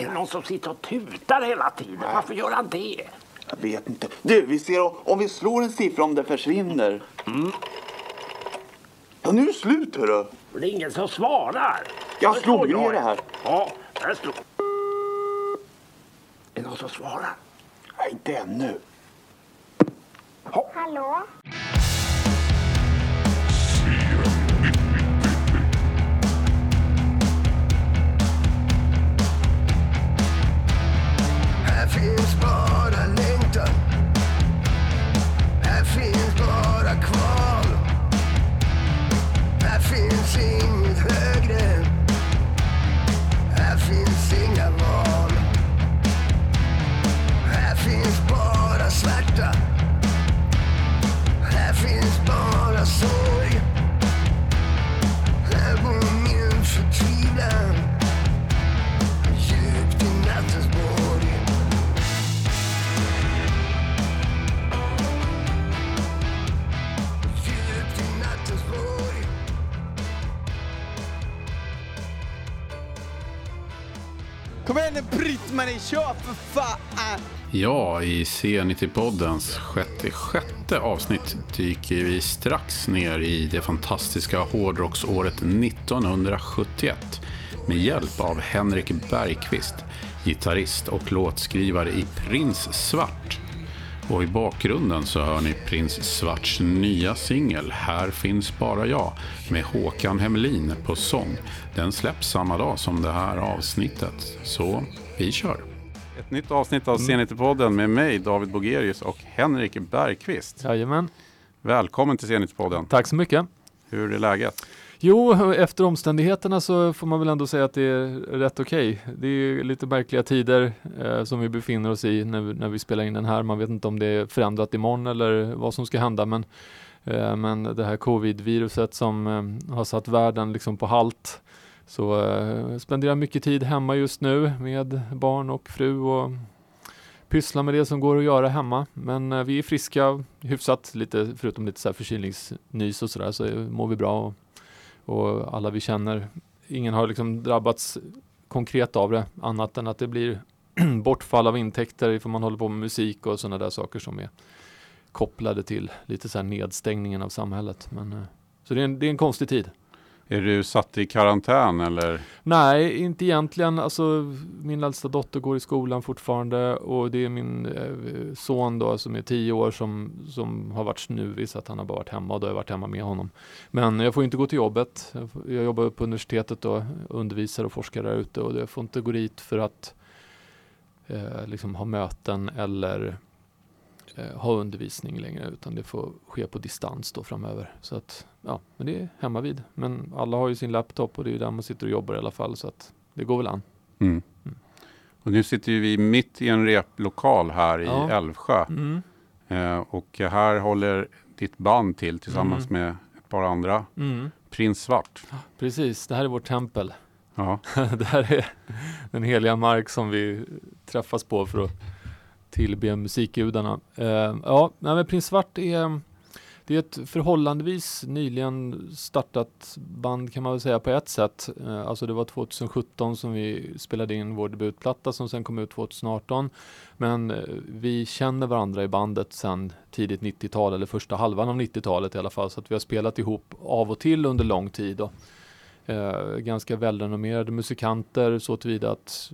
Är det någon som sitter och tutar hela tiden? Varför gör han det? Jag vet inte. Du, vi ser om, vi slår en siffra om det försvinner. Ja, nu är det slut hörru. Det är ingen som svarar. Jag slog ner det här. Ja, där står... Är det någon som svarar? Nej, inte ännu. Hallå? Nu kör för fan! Ja, i C90-poddens sjätte, sjätte avsnitt dyker vi strax ner i det fantastiska hårdrocksåret 1971 med hjälp av Henrik Bergqvist, gitarrist och låtskrivare i Prins Svart. Och i bakgrunden så hör ni Prins Svarts nya singel Här finns bara jag med Håkan Hemlin på sång. Den släpps samma dag som det här avsnittet. Så vi kör! Ett nytt avsnitt av C90-podden med mig, David Bogerius och Henrik Bergqvist. Jajamän, Välkommen till C90-podden. tack så mycket. Hur är läget? Jo, efter omständigheterna så får man väl ändå säga att det är rätt okej. Det är lite märkliga tider eh, som vi befinner oss i när vi, när vi spelar in den här. Man vet inte om det är förändrat imorgon eller vad som ska hända, men, eh, men det här covid-viruset som eh, har satt världen liksom på halt. Så eh, spenderar mycket tid hemma just nu med barn och fru och pysslar med det som går att göra hemma. Men eh, vi är friska hyfsat, lite, förutom lite så här förkylningsnys och sådär, så mår vi bra. Och, och alla vi känner, ingen har liksom drabbats konkret av det, annat än att det blir bortfall av intäkter ifall man håller på med musik och sådana där saker som är kopplade till lite så här nedstängningen av samhället. Men, eh, så det är, en, det är en konstig tid. Är du satt i karantän eller? Nej, inte egentligen. Alltså, min äldsta dotter går i skolan fortfarande och det är min eh, son då som är tio år som, som har varit snuvig så att han har bara varit hemma och då har jag varit hemma med honom. Men jag får inte gå till jobbet. Jag, jobbar på universitetet och undervisar och forskar där ute och jag får inte gå dit för att eh, liksom ha möten eller eh, ha undervisning längre utan det får ske på distans då framöver. Så att ja, men det är hemma vid. Men alla har ju sin laptop och det är ju där man sitter och jobbar i alla fall så att det går väl an. Mm. Och nu sitter vi mitt i en replokal här i Ja. Älvsjö. Mm. Eh, och här håller ditt band till tillsammans Mm. med ett par andra. Mm. Prins Svart. Precis, det här är vårt tempel. Ja. det här är den heliga mark som vi träffas på för att tillbe musikgudarna. Eh, ja, nej, men Prins Svart är, det är ett förhållandevis nyligen startat band kan man väl säga på ett sätt. Eh, alltså det var 2017 som vi spelade in vår debutplatta som sen kom ut 2018. Men eh, vi känner varandra i bandet sedan tidigt 90-tal eller första halvan av 90-talet i alla fall. Så att vi har spelat ihop av och till under lång tid. Och, eh, ganska välrenommerade musikanter så tillvida att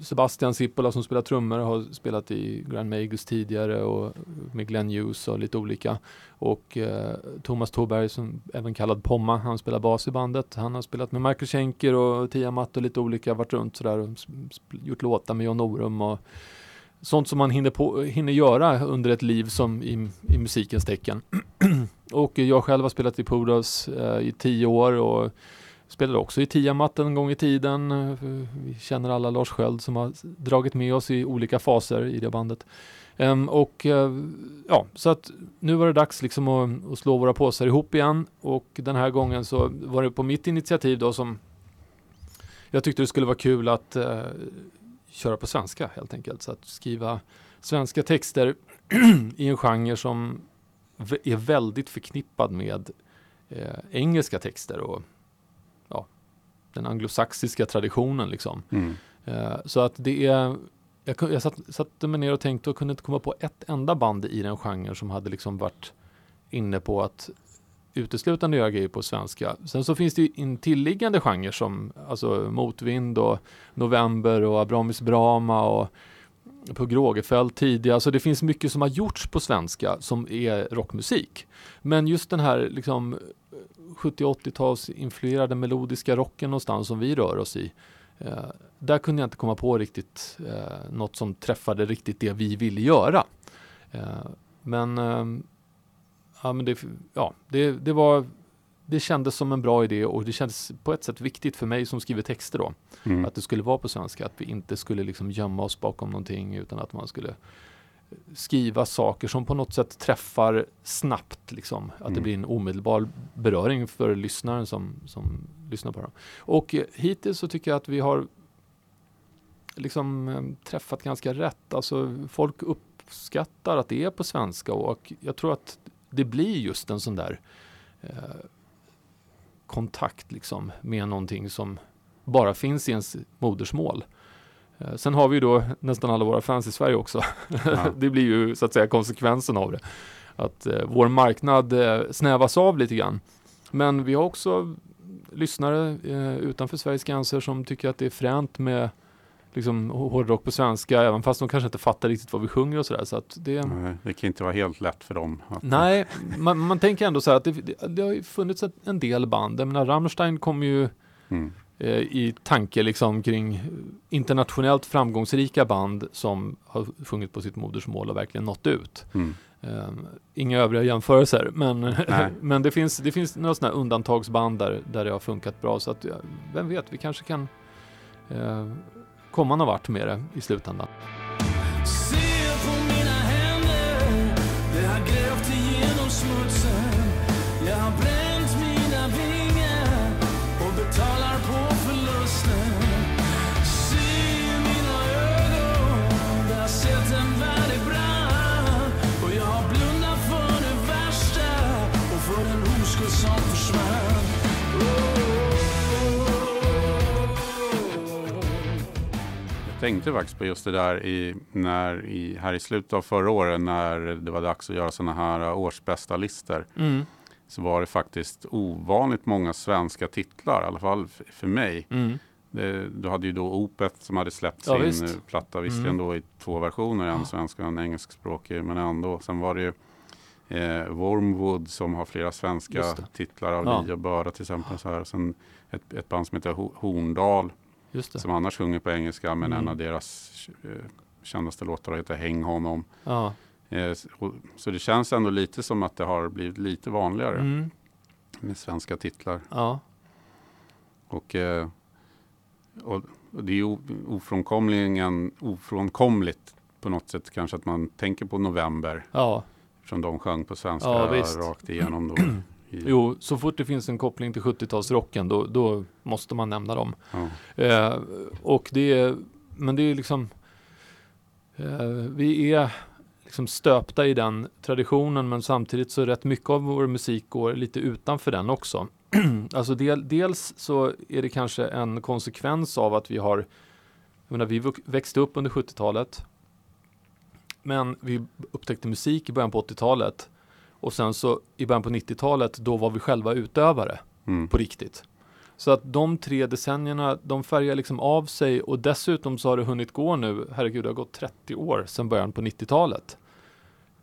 Sebastian Sippola som spelar trummor har spelat i Grand Magus tidigare och med Glenn Hughes och lite olika. Och eh, Thomas Thorberg som även kallad Pomma, han spelar bas i bandet. Han har spelat med Michael Schenker och Tiamat och lite olika, varit runt sådär och gjort låtar med John Norum och sånt som man hinner, på, hinner göra under ett liv som i, i musikens tecken. och jag själv har spelat i Poodles eh, i tio år och spelade också i Tiamat en gång i tiden. Eh, vi känner alla Lars Sköld som har dragit med oss i olika faser i det bandet. Um, och uh, ja, så att nu var det dags liksom att, att slå våra påsar ihop igen och den här gången så var det på mitt initiativ då som jag tyckte det skulle vara kul att uh, köra på svenska helt enkelt. Så att skriva svenska texter i en genre som är väldigt förknippad med uh, engelska texter och den anglosaxiska traditionen liksom. Mm. Eh, så att det är, jag, jag satt, satte mig ner och tänkte och kunde inte komma på ett enda band i den genren som hade liksom varit inne på att uteslutande göra grejer på svenska. Sen så finns det ju intilliggande genrer som alltså Motvind och November och Abramis Brama och på Grågefält tidigare. Alltså det finns mycket som har gjorts på svenska som är rockmusik. Men just den här liksom 70-80-tals influerade melodiska rocken någonstans som vi rör oss i. Eh, där kunde jag inte komma på riktigt eh, något som träffade riktigt det vi ville göra. Eh, men ja, men det, ja, det, det var det kändes som en bra idé och det kändes på ett sätt viktigt för mig som skriver texter då. Mm. Att det skulle vara på svenska, att vi inte skulle liksom gömma oss bakom någonting utan att man skulle skriva saker som på något sätt träffar snabbt, liksom. att det Mm. blir en omedelbar beröring för lyssnaren som, som lyssnar på dem. Och eh, hittills så tycker jag att vi har liksom eh, träffat ganska rätt. Alltså folk uppskattar att det är på svenska och jag tror att det blir just en sån där eh, kontakt liksom med någonting som bara finns i ens modersmål. Eh, Sen har vi ju då nästan alla våra fans i Sverige också. Ja. det blir ju så att säga konsekvensen av det. Att eh, vår marknad eh, snävas av lite grann. Men vi har också lyssnare eh, utanför Sveriges gränser som tycker att det är fränt med liksom, hårdrock på svenska, även fast de kanske inte fattar riktigt vad vi sjunger och sådär. Så att det, Nej, Det kan inte vara helt lätt för dem. Att, Nej, man, man tänker ändå så här att det, det, det har ju funnits ett, en del band. Jag menar, Rammstein kom ju Mm. Eh, i tanke liksom kring internationellt framgångsrika band som har sjungit på sitt modersmål och verkligen nått ut. Mm. Eh, inga övriga jämförelser, men, men det, finns, det finns några sådana undantagsband där, där det har funkat bra. Så att, ja, vem vet, vi kanske kan eh, komma någon vart med det i slutändan. Tänkte faktiskt på just det där i, när, i, här i slutet av förra året när det var dags att göra sådana här årsbästa listor Mm, så var det faktiskt ovanligt många svenska titlar, i alla fall för mig. mm, Det, du hade ju då Opeth som hade släppt Ja, sin visst. platta, visserligen Mm. då i två versioner, en svensk och en engelskspråkig, men ändå. Sen var det ju eh, Wormwood som har flera svenska titlar av Ja. Li och Böra till exempel. Så här. Sen ett, ett band som heter Ho- Horndal. Som annars sjunger på engelska, men Mm. en av deras eh, kändaste låtar heter Häng honom. Ja. Eh, och, så det känns ändå lite som att det har blivit lite vanligare Mm, med svenska titlar. ja. Och, eh, och och det är ofrånkomligen, ofrånkomligt på något sätt kanske att man tänker på November. ja. Som de sjöng på svenska Ja, rakt igenom då. I, Jo, så fort det finns en koppling till 70-talsrocken då, då måste man nämna dem. Ja. Eh, och det är, men det är liksom, eh, vi är liksom stöpta i den traditionen men samtidigt så rätt mycket av vår musik går lite utanför den också. alltså del, dels så är det kanske en konsekvens av att vi har, jag menar, vi växte upp under 70-talet men vi upptäckte musik i början på 80-talet och sen så i början på 90-talet då var vi själva utövare Mm. på riktigt. Så att de tre decennierna, de färgar liksom av sig och dessutom så har det hunnit gå nu, herregud det har gått 30 år sedan början på 90-talet.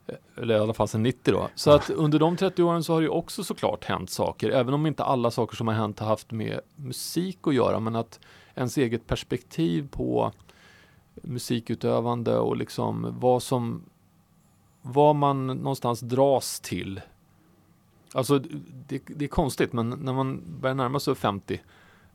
Eh, Eller i alla fall sedan 90 då. Så att under de 30 åren så har det ju också såklart hänt saker, även om inte alla saker som har hänt har haft med musik att göra, men att ens eget perspektiv på musikutövande och liksom vad som vad man någonstans dras till. Alltså det, det är konstigt men när man börjar närma sig 50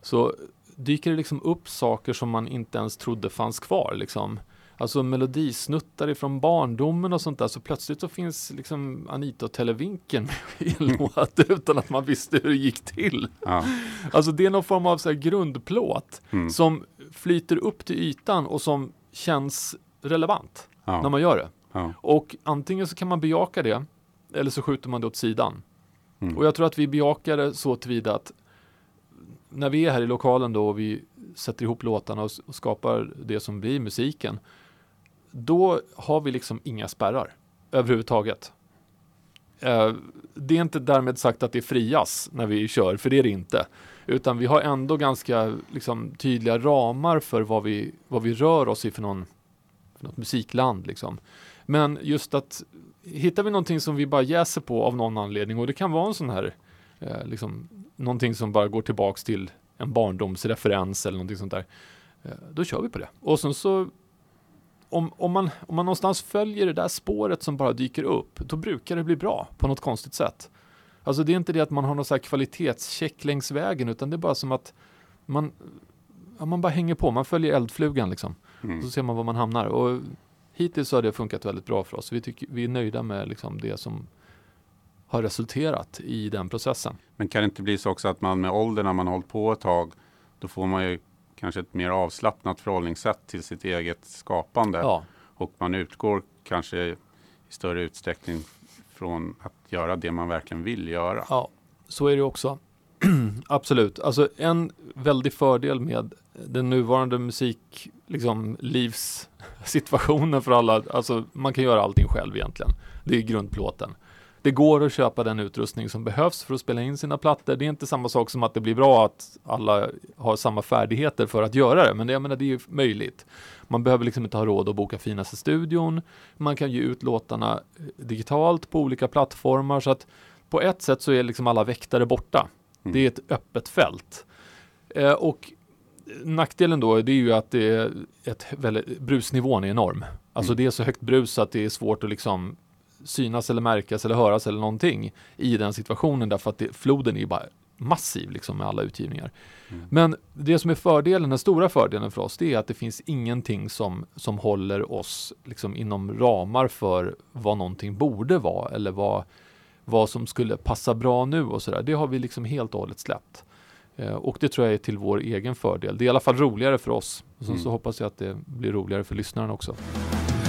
så dyker det liksom upp saker som man inte ens trodde fanns kvar liksom. Alltså melodisnuttar ifrån barndomen och sånt där så plötsligt så finns liksom Anita och Televinken med i en låt utan att man visste hur det gick till. Ja. Alltså det är någon form av så grundplåt Mm. som flyter upp till ytan och som känns relevant när Ja. man gör det. Ja. Och antingen så kan man bejaka det eller så skjuter man det åt sidan. Mm. Och jag tror att vi bejakar det så tillvida att när vi är här i lokalen då och vi sätter ihop låtarna och, och skapar det som blir musiken. Då har vi liksom inga spärrar överhuvudtaget. Eh, det är inte därmed sagt att det frias när vi kör, för det är det inte. Utan vi har ändå ganska liksom, tydliga ramar för vad vi, vad vi rör oss i för, någon, för något musikland. Liksom. Men just att hittar vi någonting som vi bara jäser på av någon anledning och det kan vara en sån här eh, liksom, någonting som bara går tillbaks till en barndomsreferens eller någonting sånt där. Eh, då kör vi på det. Och sen så om, om, man, om man någonstans följer det där spåret som bara dyker upp, då brukar det bli bra på något konstigt sätt. Alltså det är inte det att man har någon så här kvalitetscheck längs vägen, utan det är bara som att man, ja, man bara hänger på, man följer eldflugan liksom. Mm. Och så ser man var man hamnar. Och hittills har det funkat väldigt bra för oss. Vi, tycker, vi är nöjda med liksom det som har resulterat i den processen. Men kan det inte bli så också att man med åldern när man har hållit på ett tag, då får man ju kanske ett mer avslappnat förhållningssätt till sitt eget skapande. Ja, Och man utgår kanske i större utsträckning från att göra det man verkligen vill göra. Ja, så är det också. Absolut. Alltså en väldig fördel med den nuvarande musik, liksom, livssituationen för alla, alltså man kan göra allting själv egentligen. Det är grundplåten. Det går att köpa den utrustning som behövs för att spela in sina plattor. Det är inte samma sak som att det blir bra att alla har samma färdigheter för att göra det, men det, jag menar, det är ju möjligt. Man behöver liksom inte ha råd att boka finaste studion. Man kan ge ut låtarna eh, digitalt på olika plattformar så att på ett sätt så är liksom alla väktare borta. Mm. Det är ett öppet fält. Eh, och nackdelen då, det är ju att det är ett väldigt, brusnivån är enorm. Alltså Mm. det är så högt brus att det är svårt att liksom synas eller märkas eller höras eller någonting i den situationen därför att det, floden är bara massiv liksom med alla utgivningar. Mm. Men det som är fördelen, den stora fördelen för oss, det är att det finns ingenting som, som håller oss liksom inom ramar för vad någonting borde vara eller vad, vad som skulle passa bra nu och sådär. Det har vi liksom helt och hållet släppt. Eh, och det tror jag är till vår egen fördel. Det är i alla fall roligare för oss. Och sen Mm. så hoppas jag att det blir roligare för lyssnaren också.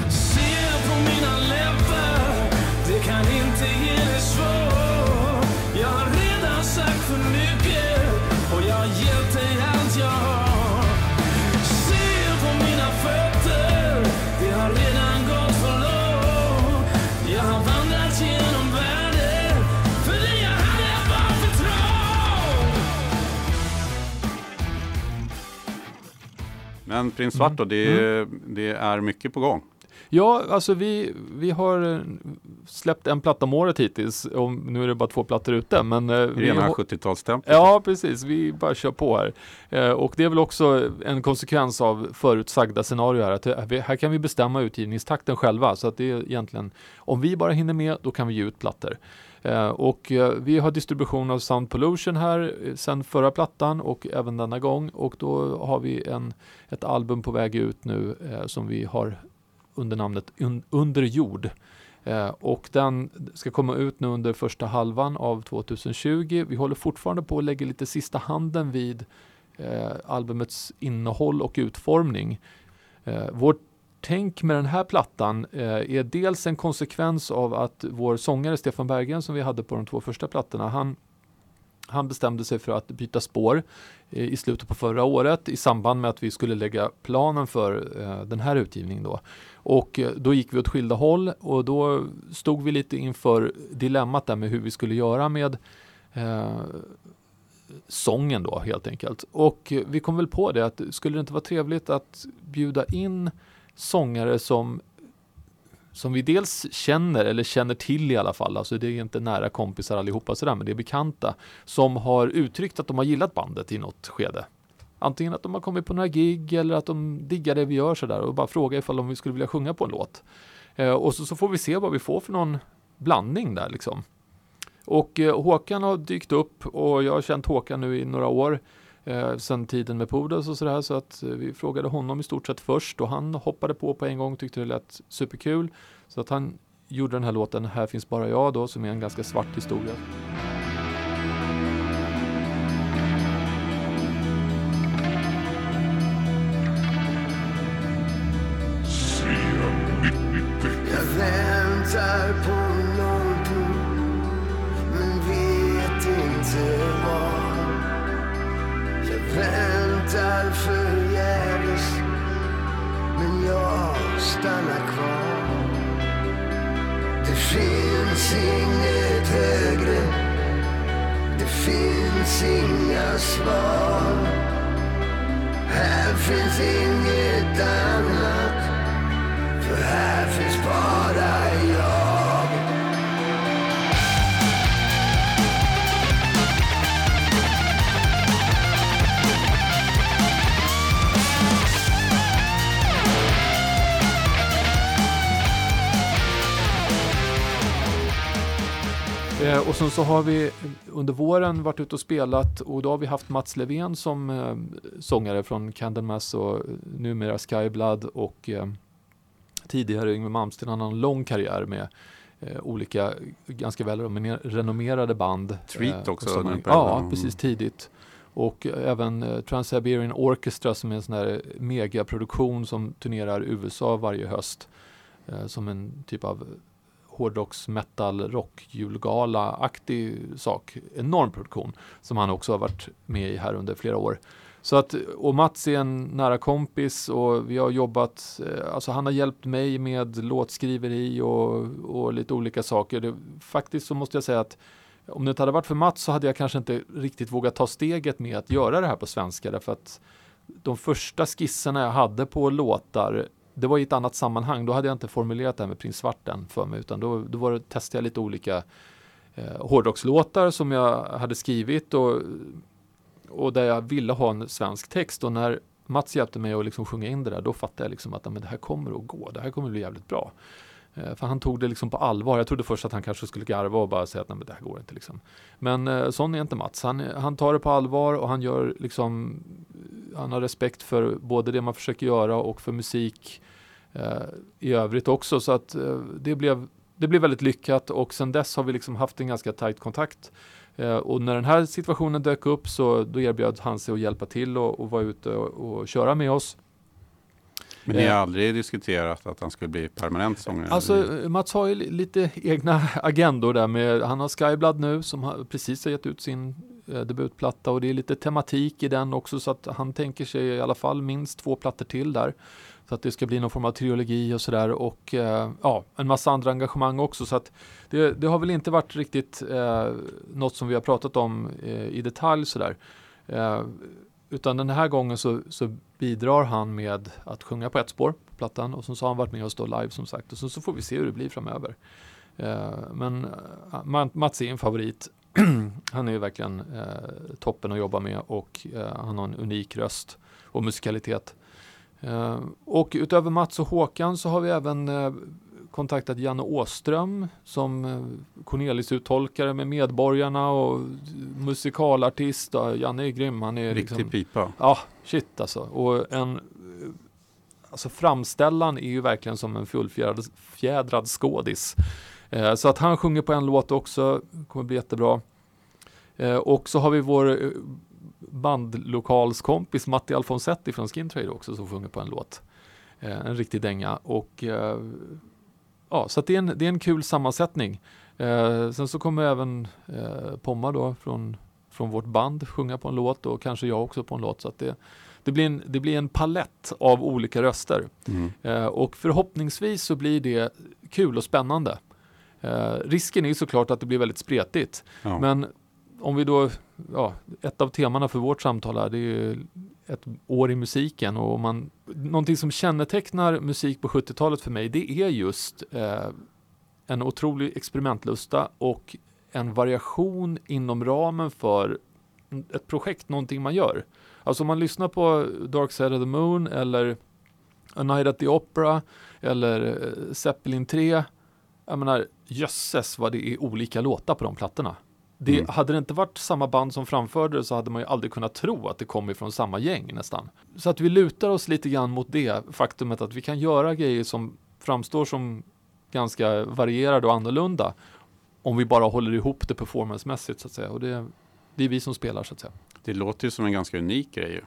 Ser på mina läppar, det kan inte ge dig svar. Jag har redan sagt för mycket Men Prins Svart då, det, Mm. det är mycket på gång. Ja, alltså vi, vi har eh, släppt en platta om året hittills. Och nu är det bara två plattor ute. Men, eh, Rena har- 70-talstempo. Ja, precis. Vi bara kör på här. Eh, och det är väl också en konsekvens av förutsagda scenarier här. Att vi, här kan vi bestämma utgivningstakten själva. Så att det är egentligen, om vi bara hinner med, då kan vi ge ut plattor. Eh, och eh, vi har distribution av Sound Pollution här sedan sen förra plattan och även denna gång. Och då har vi en, ett album på väg ut nu som vi har under namnet Un- Under jord. Eh, och den ska komma ut nu under första halvan av 2020. Vi håller fortfarande på att lägga lite sista handen vid eh, albumets innehåll och utformning. Eh, vårt tänk med den här plattan eh, är dels en konsekvens av att vår sångare Stefan Berggren som vi hade på de två första plattorna, han, han bestämde sig för att byta spår eh, i slutet på förra året i samband med att vi skulle lägga planen för eh, den här utgivningen då. Och eh, då gick vi åt skilda håll och då stod vi lite inför dilemmat där med hur vi skulle göra med eh, sången då helt enkelt. Och eh, vi kom väl på det att skulle det inte vara trevligt att bjuda in sångare som som vi dels känner, eller känner till i alla fall, alltså det är inte nära kompisar allihopa sådär, men det är bekanta, som har uttryckt att de har gillat bandet i något skede. Antingen att de har kommit på några gig eller att de diggar det vi gör sådär och bara frågar ifall de skulle vilja sjunga på en låt. Eh, och så, så får vi se vad vi får för någon blandning där liksom. Och eh, Håkan har dykt upp och jag har känt Håkan nu i några år eh, sen tiden med Pudas och sådär så att eh, vi frågade honom i stort sett först och han hoppade på på en gång tyckte det lät superkul så att han gjorde den här låten Här finns bara jag då som är en ganska svart historia. Jag väntar på all förgäves men jag stannar kvar. Det finns inget högre, det finns inga svar. Här finns inget annat, för här finns bara Eh, och sen så har vi under våren varit ute och spelat och då har vi haft Mats Levén som eh, sångare från Candlemass och eh, numera Skyblood och eh, tidigare Yngwie Malmsteen. Han har en lång karriär med eh, olika ganska väl renommer- renommerade band. Treat eh, också, som- den Ja, precis tidigt. Och även eh, Trans-Siberian Orchestra som är en sån här megaproduktion som turnerar USA varje höst. Som en typ av hårdrocks, metal, rock, julgala-aktig sak. Enorm produktion som han också har varit med i här under flera år. Så att, och Mats är en nära kompis och vi har jobbat, eh, alltså han har hjälpt mig med låtskriveri och, och lite olika saker. Det, faktiskt så måste jag säga att om det inte hade varit för Mats så hade jag kanske inte riktigt vågat ta steget med att göra det här på svenska därför att de första skisserna jag hade på låtar det var i ett annat sammanhang. Då hade jag inte formulerat det här med Prins Svart än för mig utan då, då var det, testade jag lite olika eh, hårdrockslåtar som jag hade skrivit och, och där jag ville ha en svensk text och när Mats hjälpte mig att liksom sjunga in det där då fattade jag liksom att men det här kommer att gå, det här kommer att bli jävligt bra. Eh, För han tog det liksom på allvar. Jag trodde först att han kanske skulle garva och bara säga att nej, men det här går inte. Liksom. Men eh, sån är inte Mats. Han, han tar det på allvar och han gör liksom han har respekt för både det man försöker göra och för musik eh, i övrigt också. Så att eh, det, blev, det blev väldigt lyckat och sen dess har vi liksom haft en ganska tajt kontakt. Eh, och när den här situationen dök upp så då erbjöd han sig att hjälpa till och, och vara ute och, och köra med oss. Men ni har Eh. aldrig diskuterat att han skulle bli permanent sångare? Alltså eh, Mats har ju li- lite egna agendor där med, han har Skyblood nu som har precis har gett ut sin eh, Eh, debutplatta och det är lite tematik i den också så att han tänker sig i alla fall minst två plattor till där. Så att det ska bli någon form av trilogi och sådär och eh, ja, en massa andra engagemang också så att det, det har väl inte varit riktigt eh, något som vi har pratat om eh, i detalj sådär. Eh, utan den här gången så, så bidrar han med att sjunga på ett spår på plattan och sen så har han varit med oss då live som sagt och så, så får vi se hur det blir framöver. Eh, men eh, Mats är en favorit. han är ju verkligen eh, toppen att jobba med och eh, han har en unik röst och musikalitet. Eh, och utöver Mats och Håkan så har vi även eh, kontaktat Janne Åström som eh, Cornelis-uttolkare med Medborgarna och musikalartist. Ja, Janne är grym. Han är Riktig liksom, pipa. Ja, shit alltså. Och en, alltså framställan är ju verkligen som en fullfjädrad fjädrad skådis. Eh, så att han sjunger på en låt också, kommer bli jättebra. Eh, och så har vi vår eh, bandlokalskompis Matti Alfonsetti från Skin Trade också som sjunger på en låt. Eh, en riktig dänga. Och ja, så det, är en, det är en kul sammansättning. Sen så kommer även Pomma då från, från vårt band sjunga på en låt och kanske jag också på en låt. Så att det, det, blir en, det blir en palett av olika röster. Mm. Eh, och förhoppningsvis så blir det kul och spännande. Eh, risken är ju såklart att det blir väldigt spretigt. Ja. Men om vi då, ja, ett av temana för vårt samtal här, det är ju ett år i musiken och om man, någonting som kännetecknar musik på 70-talet för mig, det är just eh, en otrolig experimentlusta och en variation inom ramen för ett projekt, någonting man gör. Alltså om man lyssnar på Dark Side of the Moon eller A Night at the Opera eller eh, Zeppelin 3. Jag menar, jösses vad det är olika låtar på de plattorna. Det, Mm. Hade det inte varit samma band som framförde det så hade man ju aldrig kunnat tro att det kom ifrån samma gäng nästan. Så att vi lutar oss lite grann mot det faktumet att vi kan göra grejer som framstår som ganska varierade och annorlunda om vi bara håller ihop det performancemässigt så att säga. Och det, det är vi som spelar så att säga. Det låter ju som en ganska unik grej.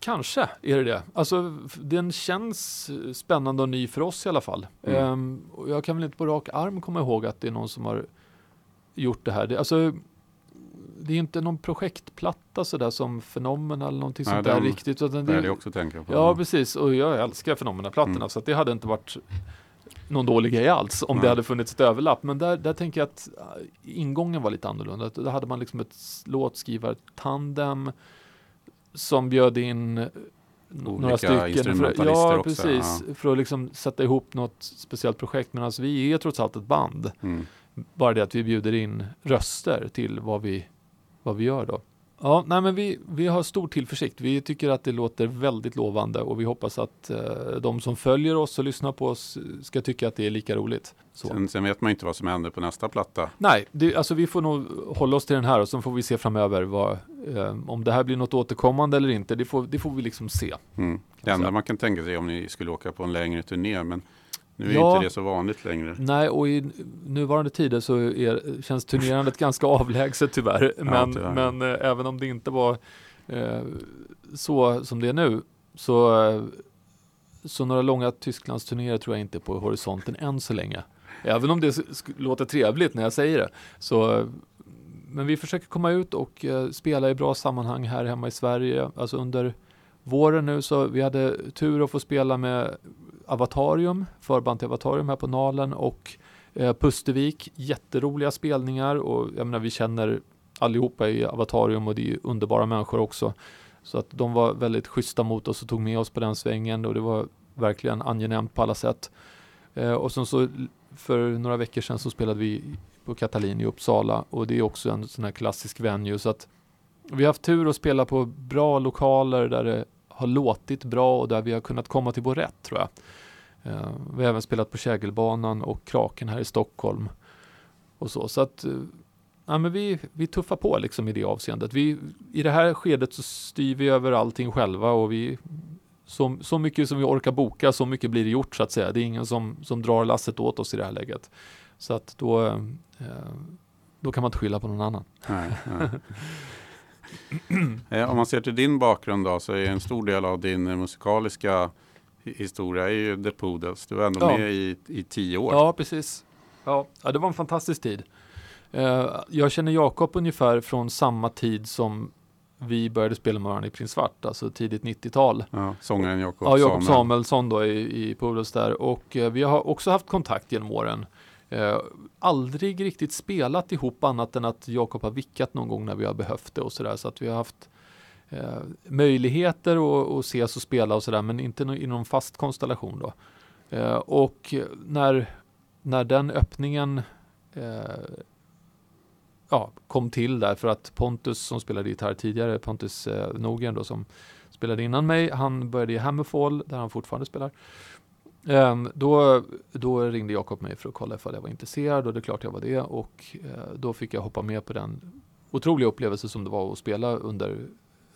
Kanske är det det. Alltså, den känns eh, spännande och ny för oss i alla fall. Mm. Ehm, och jag kan väl inte på rak arm komma ihåg att det är någon som har gjort det här. Det, alltså, det är inte någon projektplatta sådär som Phenomena eller någonting Nej, sånt där den riktigt. Utan Det är det, det också tänker på. ja, precis. Och jag älskar Phenomena-plattorna Mm. så att det hade inte varit någon dålig grej alls om det Nej. hade funnits ett överlapp. Men där, där tänker jag att äh, ingången var lite annorlunda. Där hade man liksom ett låtskrivartandem som bjöd in eh, några Olika stycken. För, ja, också, precis. För att liksom sätta ihop något speciellt projekt. Medan vi är trots allt ett band. Mm. Bara det att vi bjuder in röster till vad vi, vad vi gör då. Ja, nej men vi, vi har stor tillförsikt. Vi tycker att det låter väldigt lovande och vi hoppas att eh, de som följer oss och lyssnar på oss ska tycka att det är lika roligt. Så. Sen, sen vet man inte vad som händer på nästa platta. Nej, det, alltså vi får nog hålla oss till den här och så får vi se framöver vad, eh, om det här blir något återkommande eller inte. Det får, det får vi liksom se. Mm. Det man enda man kan tänka sig om ni skulle åka på en längre turné, men nu är Ja. inte det så vanligt längre. Nej, och i nuvarande tider så är, känns turnerandet ganska avlägset tyvärr. Men, tyvärr. men eh, även om det inte var eh, så som det är nu så, eh, så några långa Tysklandsturnéer tror jag inte på horisonten än så länge. Även om det låter trevligt när jag säger det. Så, men vi försöker komma ut och spela i bra sammanhang här hemma i Sverige. Alltså under våren nu så vi hade tur att få spela med Avatarium, förband till Avatarium här på Nalen och eh, Pustervik. Jätteroliga spelningar och jag menar vi känner allihopa i Avatarium och det är ju underbara människor också. Så att de var väldigt schyssta mot oss och tog med oss på den svängen och det var verkligen angenämt på alla sätt. Eh, och sen så för några veckor sedan så spelade vi på Katalin i Uppsala och det är också en sån här klassisk venue så att vi har haft tur att spela på bra lokaler där det har låtit bra och där vi har kunnat komma till vår rätt tror jag. Eh, vi har även spelat på Kägelbanan och Kraken här i Stockholm. Och så, så att eh, ja, men vi, vi tuffar på liksom i det avseendet. Vi, I det här skedet så styr vi över allting själva och vi så, så mycket som vi orkar boka, så mycket blir det gjort så att säga. Det är ingen som, som drar lasset åt oss i det här läget. Så att då, eh, då kan man inte skylla på någon annan. Nej, nej. Om man ser till din bakgrund då, så är en stor del av din musikaliska historia är ju The Poodles. Du var ändå Ja. med i, i tio år. Ja, precis. Ja, ja, det var en fantastisk tid. Eh, jag känner Jakob ungefär från samma tid som vi började spela med varandra i Prins Svart, alltså tidigt 90-tal. Ja, sångaren Jakob Ja, Jakob Samuel. Samuelsson då i, i Poodles där och eh, vi har också haft kontakt genom åren. Eh, aldrig riktigt spelat ihop annat än att Jakob har vickat någon gång när vi har behövt det och sådär så att vi har haft eh, möjligheter att, att ses och spela och sådär men inte i någon fast konstellation då. Eh, och när, när den öppningen eh, ja, kom till där för att Pontus som spelade gitarr tidigare, Pontus eh, Nogen då som spelade innan mig, han började i Hammerfall där han fortfarande spelar. Um, då, då ringde Jakob mig för att kolla ifall jag var intresserad och det är klart jag var det och eh, då fick jag hoppa med på den otroliga upplevelse som det var att spela under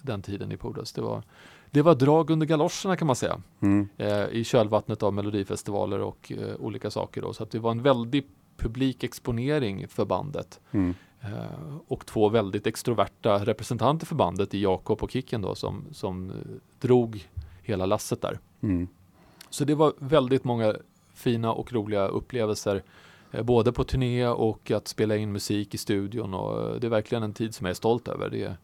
den tiden i Poodles. Det var, det var drag under galoscherna kan man säga Mm. eh, i kölvattnet av melodifestivaler och eh, olika saker då. Så det var en väldig publik exponering för bandet. Mm. Eh, och två väldigt extroverta representanter för bandet i Jakob och Kicken då som, som eh, drog hela lasset där. Mm. Så det var väldigt många fina och roliga upplevelser eh, både på turné och att spela in musik i studion och eh, det är verkligen en tid som jag är stolt över. Det,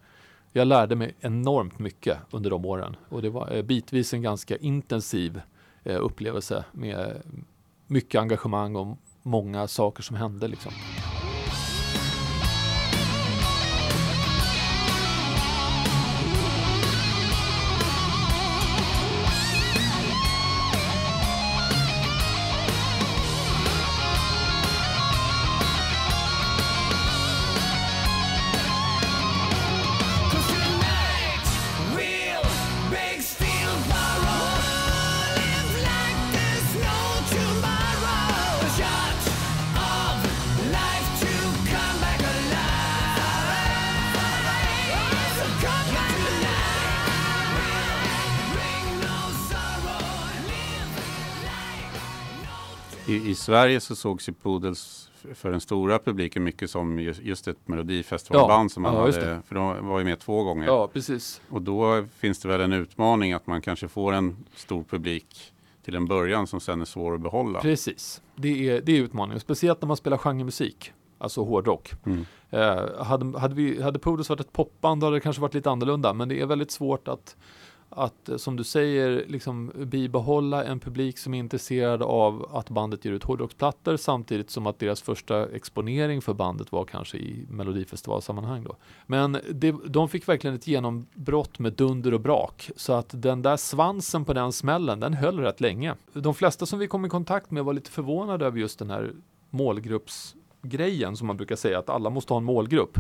jag lärde mig enormt mycket under de åren och det var eh, bitvis en ganska intensiv eh, upplevelse med mycket engagemang och många saker som hände liksom. Sverige så sågs ju Poodles för den stora publiken mycket som just, ett melodifestivalband Ja, som man ja, hade, för de var ju med två gånger. Ja, precis. Och då finns det väl en utmaning att man kanske får en stor publik till en början som sen är svår att behålla. Precis. Det är, det är utmaningen, speciellt när man spelar genremusik, alltså hårdrock. Mm. Eh, hade, hade, vi, hade Poodles varit ett popband hade det kanske varit lite annorlunda, men det är väldigt svårt att, att eh, som du säger, liksom bibehålla en publik som är intresserad av att bandet ger ut hårdrocksplattor samtidigt som att deras första exponering för bandet var kanske i melodifestivalsammanhang då. Men det, de fick verkligen ett genombrott med dunder och brak så att den där svansen på den smällen, den höll rätt länge. De flesta som vi kom i kontakt med var lite förvånade över just den här målgruppsgrejen som man brukar säga att alla måste ha en målgrupp.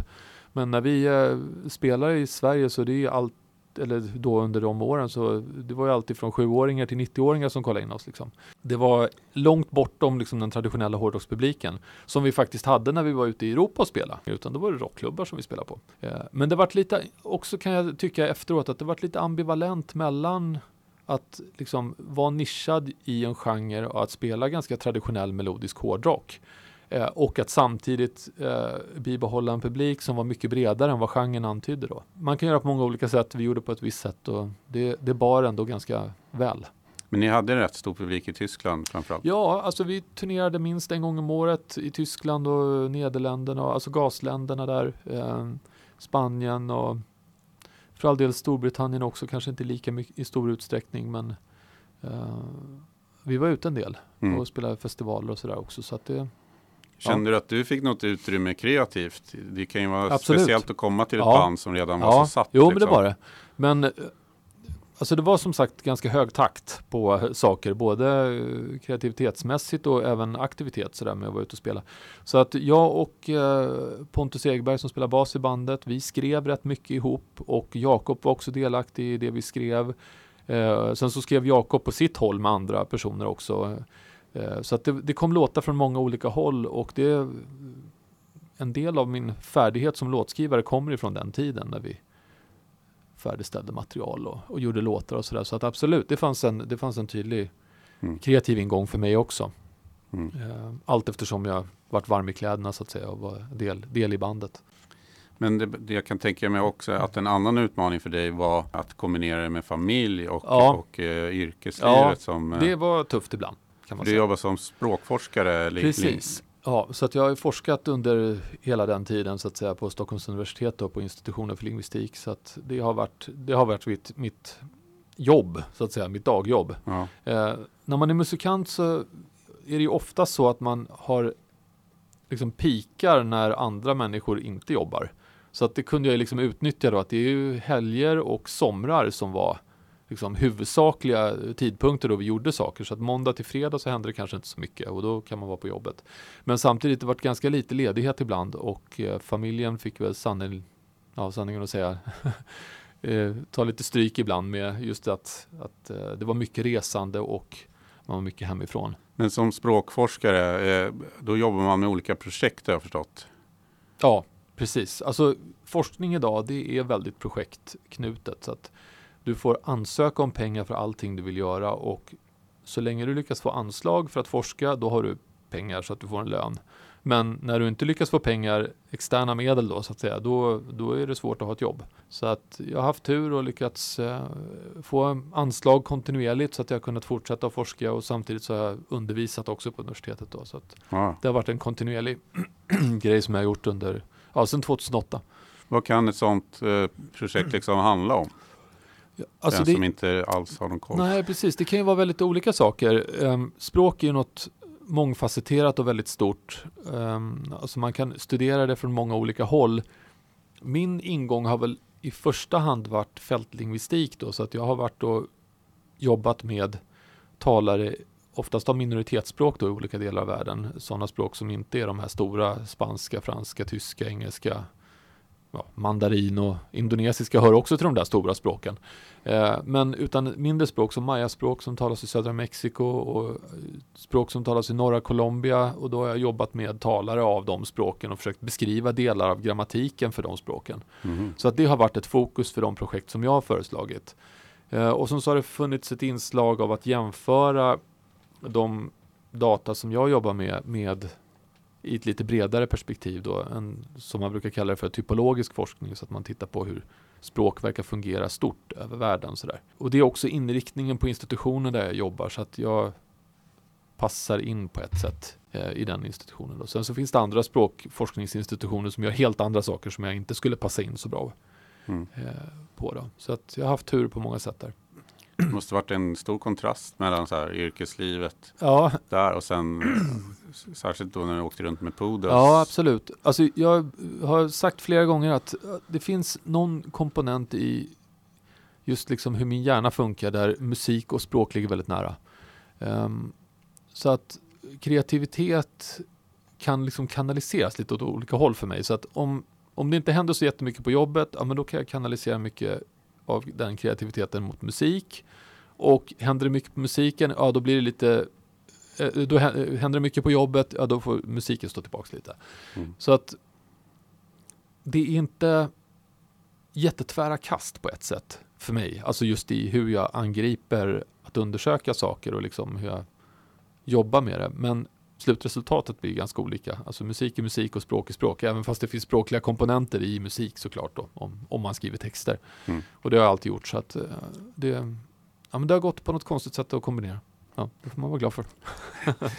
Men när vi eh, spelar i Sverige så det är allt eller då under de åren så det var ju alltid från sjuåringar till 90-åringar som kollade in oss. Liksom. Det var långt bortom liksom, den traditionella hårdrockspubliken som vi faktiskt hade när vi var ute i Europa och spelade. Utan då var det rockklubbar som vi spelade på. Eh, men det vart lite, också kan jag tycka efteråt, att det vart lite ambivalent mellan att liksom vara nischad i en genre och att spela ganska traditionell melodisk hårdrock. Eh, och att samtidigt eh, bibehålla en publik som var mycket bredare än vad genren antydde då. Man kan göra på många olika sätt, vi gjorde på ett visst sätt och det, det bar ändå ganska väl. Men ni hade en rätt stor publik i Tyskland framförallt? Ja, alltså vi turnerade minst en gång om året i Tyskland och Nederländerna, alltså gasländerna där, eh, Spanien och för all del Storbritannien också, kanske inte lika mycket i stor utsträckning men eh, vi var ute en del Mm. och spelade festivaler och sådär också så att det, Kände du att du fick något utrymme kreativt? Det kan ju vara Absolut. speciellt att komma till ett Ja. band som redan var så satt. Jo, men det liksom. var det. Men eh, alltså det var som sagt ganska hög takt på eh, saker, både eh, kreativitetsmässigt och även aktivitet sådär med att vara ute och spela. Så att jag och Pontus Egberg som spelar bas i bandet, vi skrev rätt mycket ihop och Jakob var också delaktig i det vi skrev. Sen så skrev Jakob på sitt håll med andra personer också. Eh, så att det, det kom låtar från många olika håll och det en del av min färdighet som låtskrivare kommer ifrån den tiden när vi färdigställde material och, och gjorde låtar och sådär. Så att absolut, det fanns en, det fanns en tydlig Mm. kreativ ingång för mig också. Mm. Eh, Allt eftersom jag vart varm i kläderna så att säga och var del, del i bandet. Men det, det jag kan tänka mig också att en annan utmaning för dig var att kombinera det med familj och, Ja. och eh, yrkeslivet. Ja, som, eh, Det var tufft ibland. Kan man du säga. jobbar som språkforskare. Precis. Ja, så att jag har forskat under hela den tiden så att säga på Stockholms universitet och på institutionen för lingvistik. Så att det har varit, det har varit mitt, mitt jobb, så att säga, mitt dagjobb. Ja. Eh, när man är musikant så är det ju ofta så att man har liksom pikar när andra människor inte jobbar. Så att det kunde jag liksom utnyttja då att det är ju helger och somrar som var liksom huvudsakliga tidpunkter då vi gjorde saker. Så att måndag till fredag så hände det kanske inte så mycket och då kan man vara på jobbet. Men samtidigt det varit ganska lite ledighet ibland och eh, familjen fick väl sanning, ja, sanningen att säga eh, ta lite stryk ibland med just att, att eh, det var mycket resande och man var mycket hemifrån. Men som språkforskare, då jobbar man med olika projekt har jag förstått. Ja, precis. Alltså forskning idag det är väldigt projektknutet. Så att du får ansöka om pengar för allting du vill göra och så länge du lyckas få anslag för att forska då har du pengar så att du får en lön. Men när du inte lyckas få pengar, externa medel då så att säga, då, då är det svårt att ha ett jobb. Så att jag har haft tur och lyckats eh, få anslag kontinuerligt så att jag har kunnat fortsätta forska och samtidigt så har jag undervisat också på universitetet då. Så att Ja. det har varit en kontinuerlig grej som jag har gjort under, ja sedan 2008. Vad kan ett sånt eh, projekt liksom handla om? Alltså Den det, som inte alls har någon koll. nej precis, det kan ju vara väldigt olika saker. Ehm, språk är ju något mångfacetterat och väldigt stort. Um, alltså man kan studera det från många olika håll. Min ingång har väl i första hand varit fältlingvistik då, så att jag har varit och jobbat med talare oftast av minoritetsspråk då i olika delar av världen. Sådana språk som inte är de här stora spanska, franska, tyska, engelska, ja, mandarin och indonesiska hör också till de där stora språken. Eh, men utan mindre språk som mayaspråk som talas i södra Mexiko och eh, språk som talas i norra Colombia och då har jag jobbat med talare av de språken och försökt beskriva delar av grammatiken för de språken. Mhm. Så att det har varit ett fokus för de projekt som jag har föreslagit. Eh, och sen så har det funnits ett inslag av att jämföra de data som jag jobbar med med i ett lite bredare perspektiv då, en, som man brukar kalla det för typologisk forskning, så att man tittar på hur språk verkar fungera stort över världen. Sådär. Och det är också inriktningen på institutionen där jag jobbar, så att jag passar in på ett sätt eh, i den institutionen. Då. Sen så finns det andra språkforskningsinstitutioner som gör helt andra saker som jag inte skulle passa in så bra Mm. eh, på. Då. Så att jag har haft tur på många sätt där. Det måste varit en stor kontrast mellan så här, yrkeslivet Ja, där och sen särskilt då när du åkte runt med Poodles. Ja, absolut. Alltså, jag har sagt flera gånger att eh, det finns någon komponent i just liksom hur min hjärna funkar där musik och språk ligger väldigt nära. Ehm, så att kreativitet kan liksom kanaliseras lite åt olika håll för mig. Så att om, om det inte händer så jättemycket på jobbet, ja, men då kan jag kanalisera mycket av den kreativiteten mot musik. Och händer det mycket på musiken, ja då blir det lite eh, då hä- händer det mycket på jobbet, ja då får musiken stå tillbaka lite. Mm. Så att det är inte jättetvära kast på ett sätt för mig. Alltså just i hur jag angriper att undersöka saker och liksom hur jag jobbar med det. Men slutresultatet blir ganska olika. Alltså musik är musik och språk är språk. Även fast det finns språkliga komponenter i musik såklart då, om, om man skriver texter. Mm. Och det har jag alltid gjort. Så att eh, det, ja, men det har gått på något konstigt sätt att kombinera. Ja, det får man vara glad för.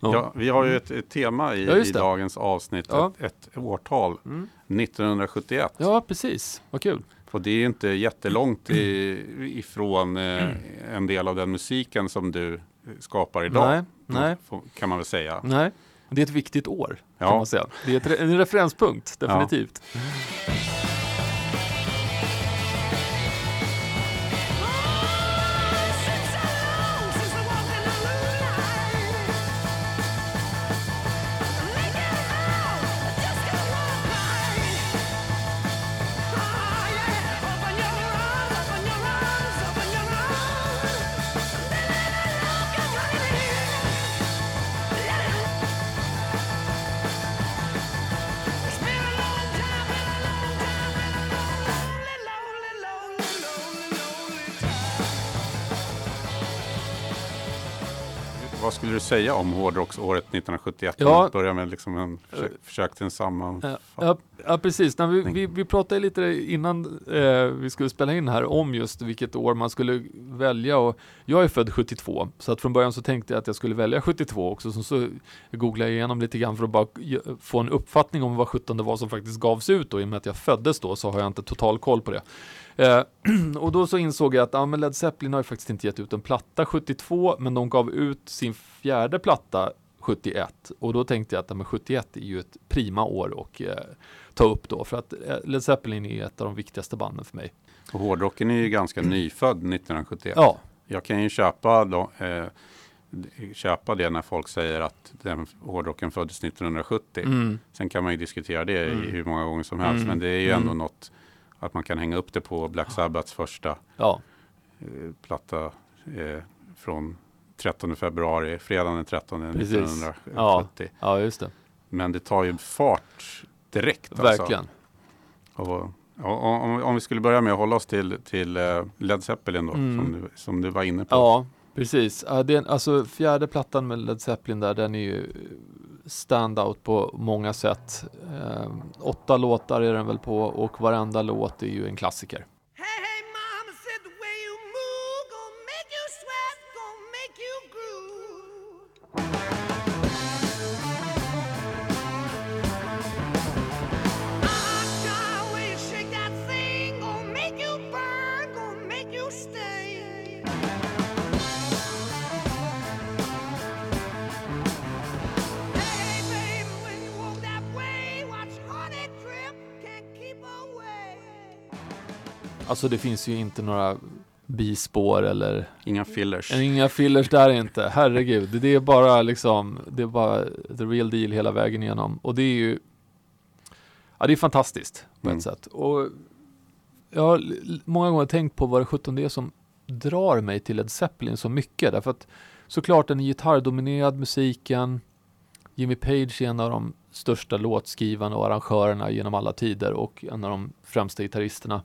Ja, vi har ju ett, ett tema i, Ja, i dagens avsnitt, Ja. ett, ett årtal, Mm. 1971. Ja, precis. Vad kul. Och det är inte jättelångt i, ifrån eh, en del av den musiken som du skapar idag. Nej, nej. får- Kan man väl säga. Nej, det är ett viktigt år kan Ja. man säga. Det är en referenspunkt, definitivt. Vad säga om hårdrocksåret 1971? Ja. Börjar med liksom en försök, försök till en sammanfattning. Ja, ja, precis. Nej, vi, vi, vi pratade lite innan eh, vi skulle spela in här om just vilket år man skulle välja. Och jag är född 72, så att från början så tänkte jag att jag skulle välja 72 också. Så, så googlade jag igenom lite grann för att bara få en uppfattning om vad 17 det var som faktiskt gavs ut. Och i och med att jag föddes då så har jag inte total koll på det. Eh, och då så insåg jag att ja, men Led Zeppelin har ju faktiskt inte gett ut en platta 72, men de gav ut sin fjärde platta 71 och då tänkte jag att ja, men 71 är ju ett prima år och eh, ta upp då för att eh, Led Zeppelin är ett av de viktigaste banden för mig. Och hårdrocken är ju ganska nyfödd 1971. Ja, Jag kan ju köpa, då, eh, köpa det när folk säger att den hårdrocken föddes 1970. mm, Sen kan man ju diskutera det Mm. hur många gånger som helst. Mm. Men det är ju ändå Mm. något att man kan hänga upp det på Black Sabbaths första ja, eh, platta eh, från 13 februari, fredagen den 13 Precis. 1970. ja just det. Men det tar ju fart direkt. Verkligen. Alltså. Och, och, om, om vi skulle börja med att hålla oss till, till eh, Led Zeppelin då, Mm. som, du, som du var inne på. Ja, precis. Ja, alltså fjärde plattan med Led Zeppelin där, den är ju standout på många sätt. Eh, åtta låtar är den väl på och varenda låt är ju en klassiker. Alltså det finns ju inte några bispår eller Inga fillers. inga fillers där inte. Herregud, det är bara liksom, det är bara the real deal hela vägen igenom. Och det är ju, ja det är fantastiskt på Mm. ett sätt. Och jag har många gånger tänkt på vad det 17 det är som drar mig till Led Zeppelin så mycket. Därför att såklart den gitarrdominerad musiken. Jimmy Page är en av de största låtskrivarna och arrangörerna genom alla tider och en av de främsta gitarristerna.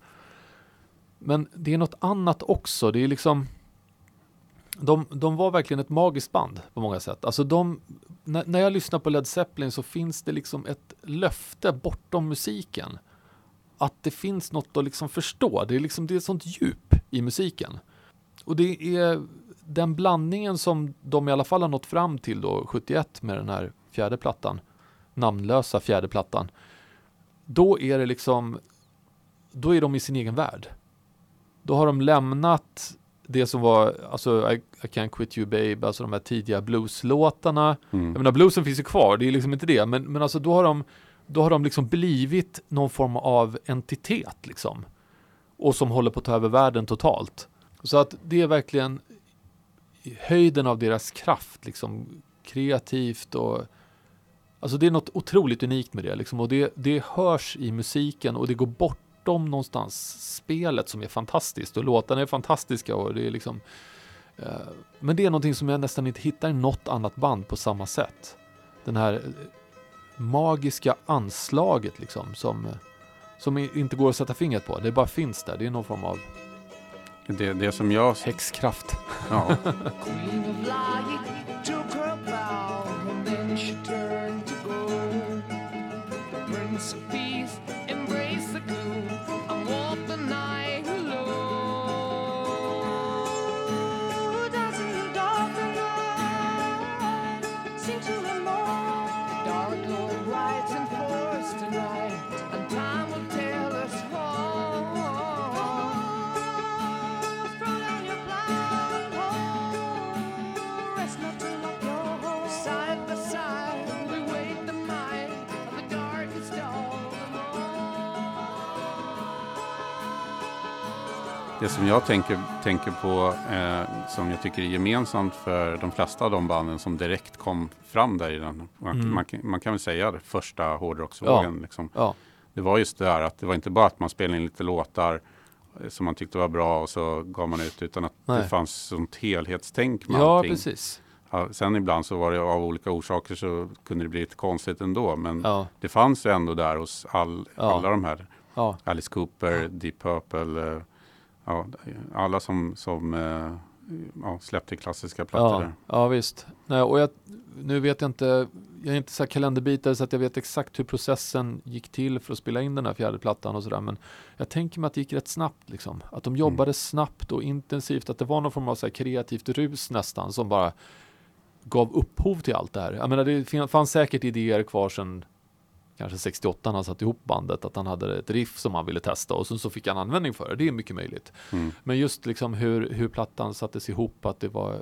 Men det är något annat också. Det är liksom de, de var verkligen ett magiskt band på många sätt. Alltså de, när, när jag lyssnar på Led Zeppelin så finns det liksom ett löfte bortom musiken. Att det finns något att liksom förstå. Det är liksom det är ett sånt djup i musiken. Och det är den blandningen som de i alla fall har nått fram till då 71 med den här fjärde plattan. Namnlösa fjärde plattan. Då är det liksom då är de i sin egen värld. Då har de lämnat det som var, alltså I, I can't quit you babe, alltså de här tidiga blueslåtarna. Mm. Jag menar bluesen finns ju kvar, det är liksom inte det, men, men alltså då har de, då har de liksom blivit någon form av entitet liksom. Och som håller på att ta över världen totalt. Så att det är verkligen höjden av deras kraft, liksom kreativt och Alltså det är något otroligt unikt med det liksom och det, det hörs i musiken och det går bortom någonstans spelet som är fantastiskt och låtarna är fantastiska och det är liksom eh, Men det är någonting som jag nästan inte hittar i något annat band på samma sätt. Den här eh, magiska anslaget liksom som eh, som inte går att sätta fingret på. Det bara finns där. Det är någon form av Det, det som jag... häxkraft. Ja, det som jag tänker, tänker på, eh, som jag tycker är gemensamt för de flesta av de banden som direkt kom fram där i den, man, Mm. man, kan- man kan väl säga det, första hårdrocksvågen. Liksom. Ja, Det var just det där att det var inte bara att man spelade in lite låtar eh, som man tyckte var bra och så gav man ut, utan att Nej. det fanns sånt helhetstänk med ja allting. precis. Ja, sen ibland så var det av olika orsaker så kunde det bli lite konstigt ändå, men Ja, det fanns ju ändå där hos all, Ja. alla de här, ja, Alice Cooper, Deep Purple, eh, ja, alla som, som eh, ja, släppte klassiska plattor ja, där. ja visst. Nej, och jag, nu vet jag inte, jag är inte så här kalenderbitare så att jag vet exakt hur processen gick till för att spela in den här fjärde plattan och sådär. Men jag tänker mig att det gick rätt snabbt liksom. Att de jobbade snabbt och intensivt. Att det var någon form av så kreativt rus nästan som bara gav upphov till allt det här. Jag menar det fanns säkert idéer kvar sedan kanske 68 när han satte ihop bandet. Att han hade ett riff som han ville testa och sen så fick han användning för det. Det är mycket möjligt. Mm. Men just liksom hur, hur plattan sattes ihop, att det var,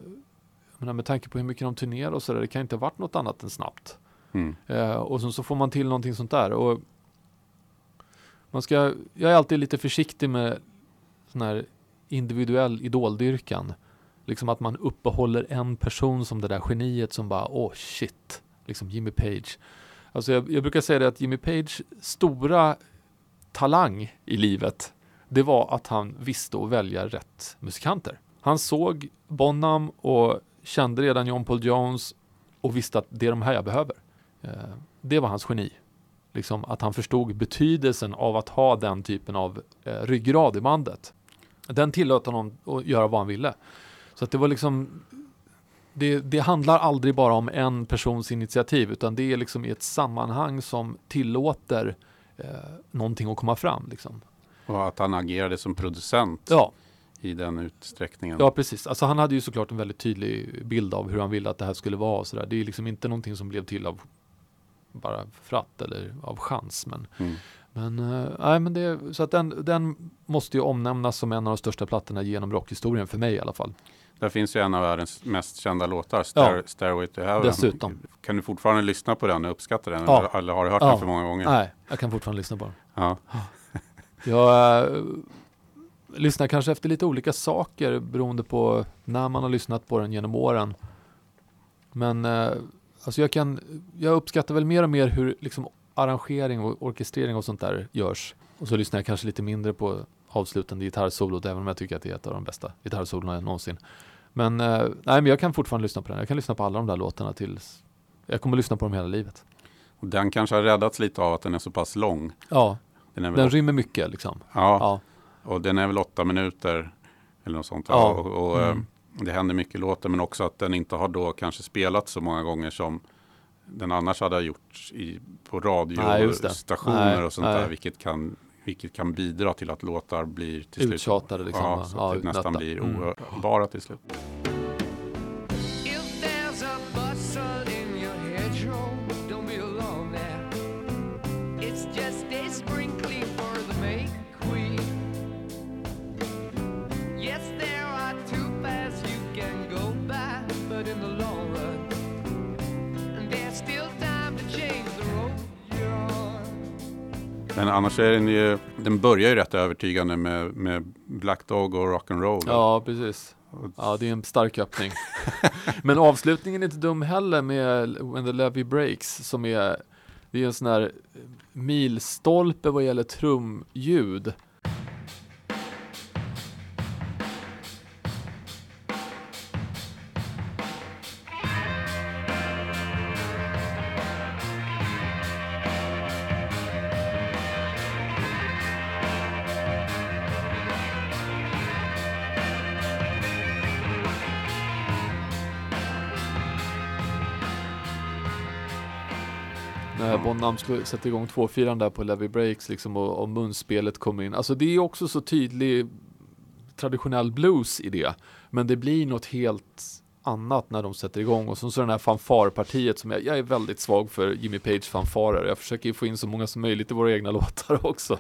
menar, med tanke på hur mycket de turnerade och sådär, det kan inte ha varit något annat än snabbt. Mm. Eh, och sen så får man till någonting sånt där. Och man ska, jag är alltid lite försiktig med sån här individuell idoldyrkan. Liksom att man uppehåller en person som det där geniet som bara, åh shit, liksom Jimmy Page. Alltså jag, jag brukar säga det att Jimmy Page stora talang i livet, det var att han visste att välja rätt musikanter. Han såg Bonham och kände redan John Paul Jones och visste att det är de här jag behöver. Eh, det var hans geni. Liksom att han förstod betydelsen av att ha den typen av eh, ryggrad i bandet. Den tillät honom att göra vad han ville. Så att det var liksom det, det handlar aldrig bara om en persons initiativ utan det är liksom i ett sammanhang som tillåter eh, någonting att komma fram. Liksom. Och att han agerade som producent Ja, i den utsträckningen. ja, precis. Alltså han hade ju såklart en väldigt tydlig bild av hur han ville att det här skulle vara. Och så där. Det är liksom inte någonting som blev till av bara för att eller av chans. Men, Mm. men, eh, nej, men det, så att den, den måste ju omnämnas som en av de största plattorna genom rockhistorien, för mig i alla fall. Där finns ju en av världens mest kända låtar, Stair, Ja. Stairway to Heaven. Dessutom. Kan du fortfarande lyssna på den och uppskatta den? Ja. Eller, eller har du hört Ja. den för många gånger? Nej, jag kan fortfarande lyssna på den. Ja. Jag äh, lyssnar kanske efter lite olika saker beroende på när man har lyssnat på den genom åren. Men äh, alltså jag, kan, jag uppskattar väl mer och mer hur liksom, arrangering och orkestrering och sånt där görs. Och så lyssnar jag kanske lite mindre på avslutande gitarrsolot, även om jag tycker att det är ett av de bästa gitarrsolona någonsin. Men, äh, nej, men jag kan fortfarande lyssna på den. Jag kan lyssna på alla de där låtarna tills jag kommer lyssna på dem hela livet. Och den kanske har räddats lite av att den är så pass lång. Ja, Den är den rymmer mycket liksom. ja, Ja, och den är väl åtta minuter eller något sånt. Ja. Och, och, Mm. eh, Det händer mycket i låten men också att den inte har då kanske spelats så många gånger som den annars hade gjorts i, på radiostationer Nej, och sånt nej. där. Vilket kan, vilket kan bidra till att låtar blir till slut Uttjatade liksom, Ja, Ja, det nästan blir Mm. ohörbara till slut. Men annars är den ju, den börjar ju rätt övertygande med, med Black Dog och Rock'n'Roll. Ja, precis. Ja, det är en stark öppning. Men avslutningen är inte dum heller med When the Levy Breaks som är, det är en sån här milstolpe vad gäller trumljud. Bonham skulle sätta igång 2-4 där på Levy Breaks liksom och, och munspelet kommer in. Alltså det är också så tydlig traditionell blues i det. Men det blir något helt annat när de sätter igång och så, så den här fanfarpartiet som jag, jag är väldigt svag för Jimmy Page fanfarer. Jag försöker få in så många som möjligt i våra egna låtar också.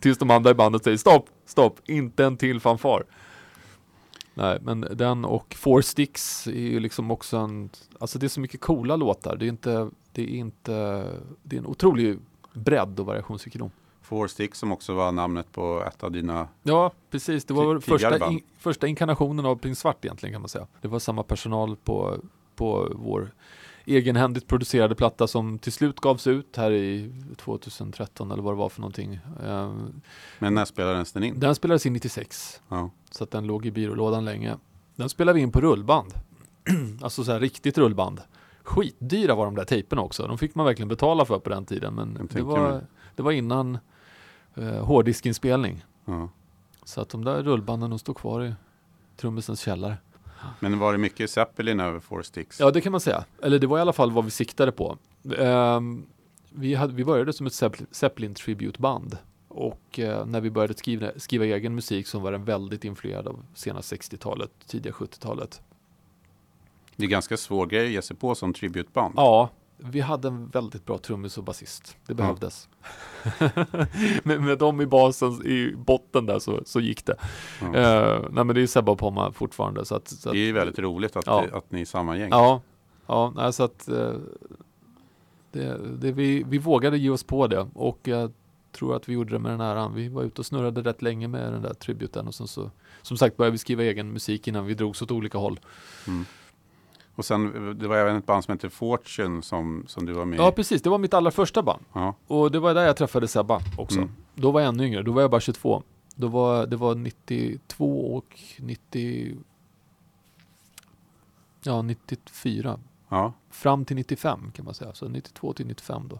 Tills de andra i bandet säger stopp, stopp, inte en till fanfar. Nej, men den och Four Sticks är ju liksom också en, alltså det är så mycket coola låtar. Det är inte, det är inte, det är en otrolig bredd och variationsrikedom. Four Stick som också var namnet på ett av dina... Ja, precis. Det var första, in, första inkarnationen av Prins Svart egentligen kan man säga. Det var samma personal på, på vår egenhändigt producerade platta som till slut gavs ut här i 2013 eller vad det var för någonting. Eh, Men när spelades den in? Den spelades in 96. Ja. Så att den låg i byrålådan länge. Den spelade vi in på rullband. alltså så här riktigt rullband. Skitdyra var de där tejperna också. De fick man verkligen betala för på den tiden. Men det var, det var innan eh, hårddiskinspelning. Ja. Så att de där rullbanden de stod kvar i trummisens källare. Men var det mycket Zeppelin över Four Sticks? Ja, det kan man säga. Eller det var i alla fall vad vi siktade på. Ehm, vi, hade, vi började som ett Zepp- Zeppelin tributeband. Och eh, när vi började skriva, skriva egen musik så var den väldigt influerad av sena 60-talet, tidiga 70-talet. Det är ganska svår grej att ge sig på som tributeband. Ja, vi hade en väldigt bra trummis och basist. Det behövdes. med, med dem i basen, i botten där så, så gick det. Ja. Eh, nej men det är Sebbe och Pomma fortfarande. Så att, så att, Det är väldigt roligt att, Ja. att ni är samma gäng. Ja, ja nej, så att eh, det, det, vi, vi vågade ge oss på det och jag tror att vi gjorde det med den äran. Vi var ute och snurrade rätt länge med den där tributen och sen så som sagt började vi skriva egen musik innan vi drogs åt olika håll. Och sen, det var även ett band som heter Fortune som, som du var med Ja i. precis, det var mitt allra första band. Ja. Och det var där jag träffade Sebba också. Mm. Då var jag ännu yngre, då var jag bara 22. Då var, det var 92 och 90... Ja, 94. ja. Fram till 95 kan man säga. Så 92 till 95 då.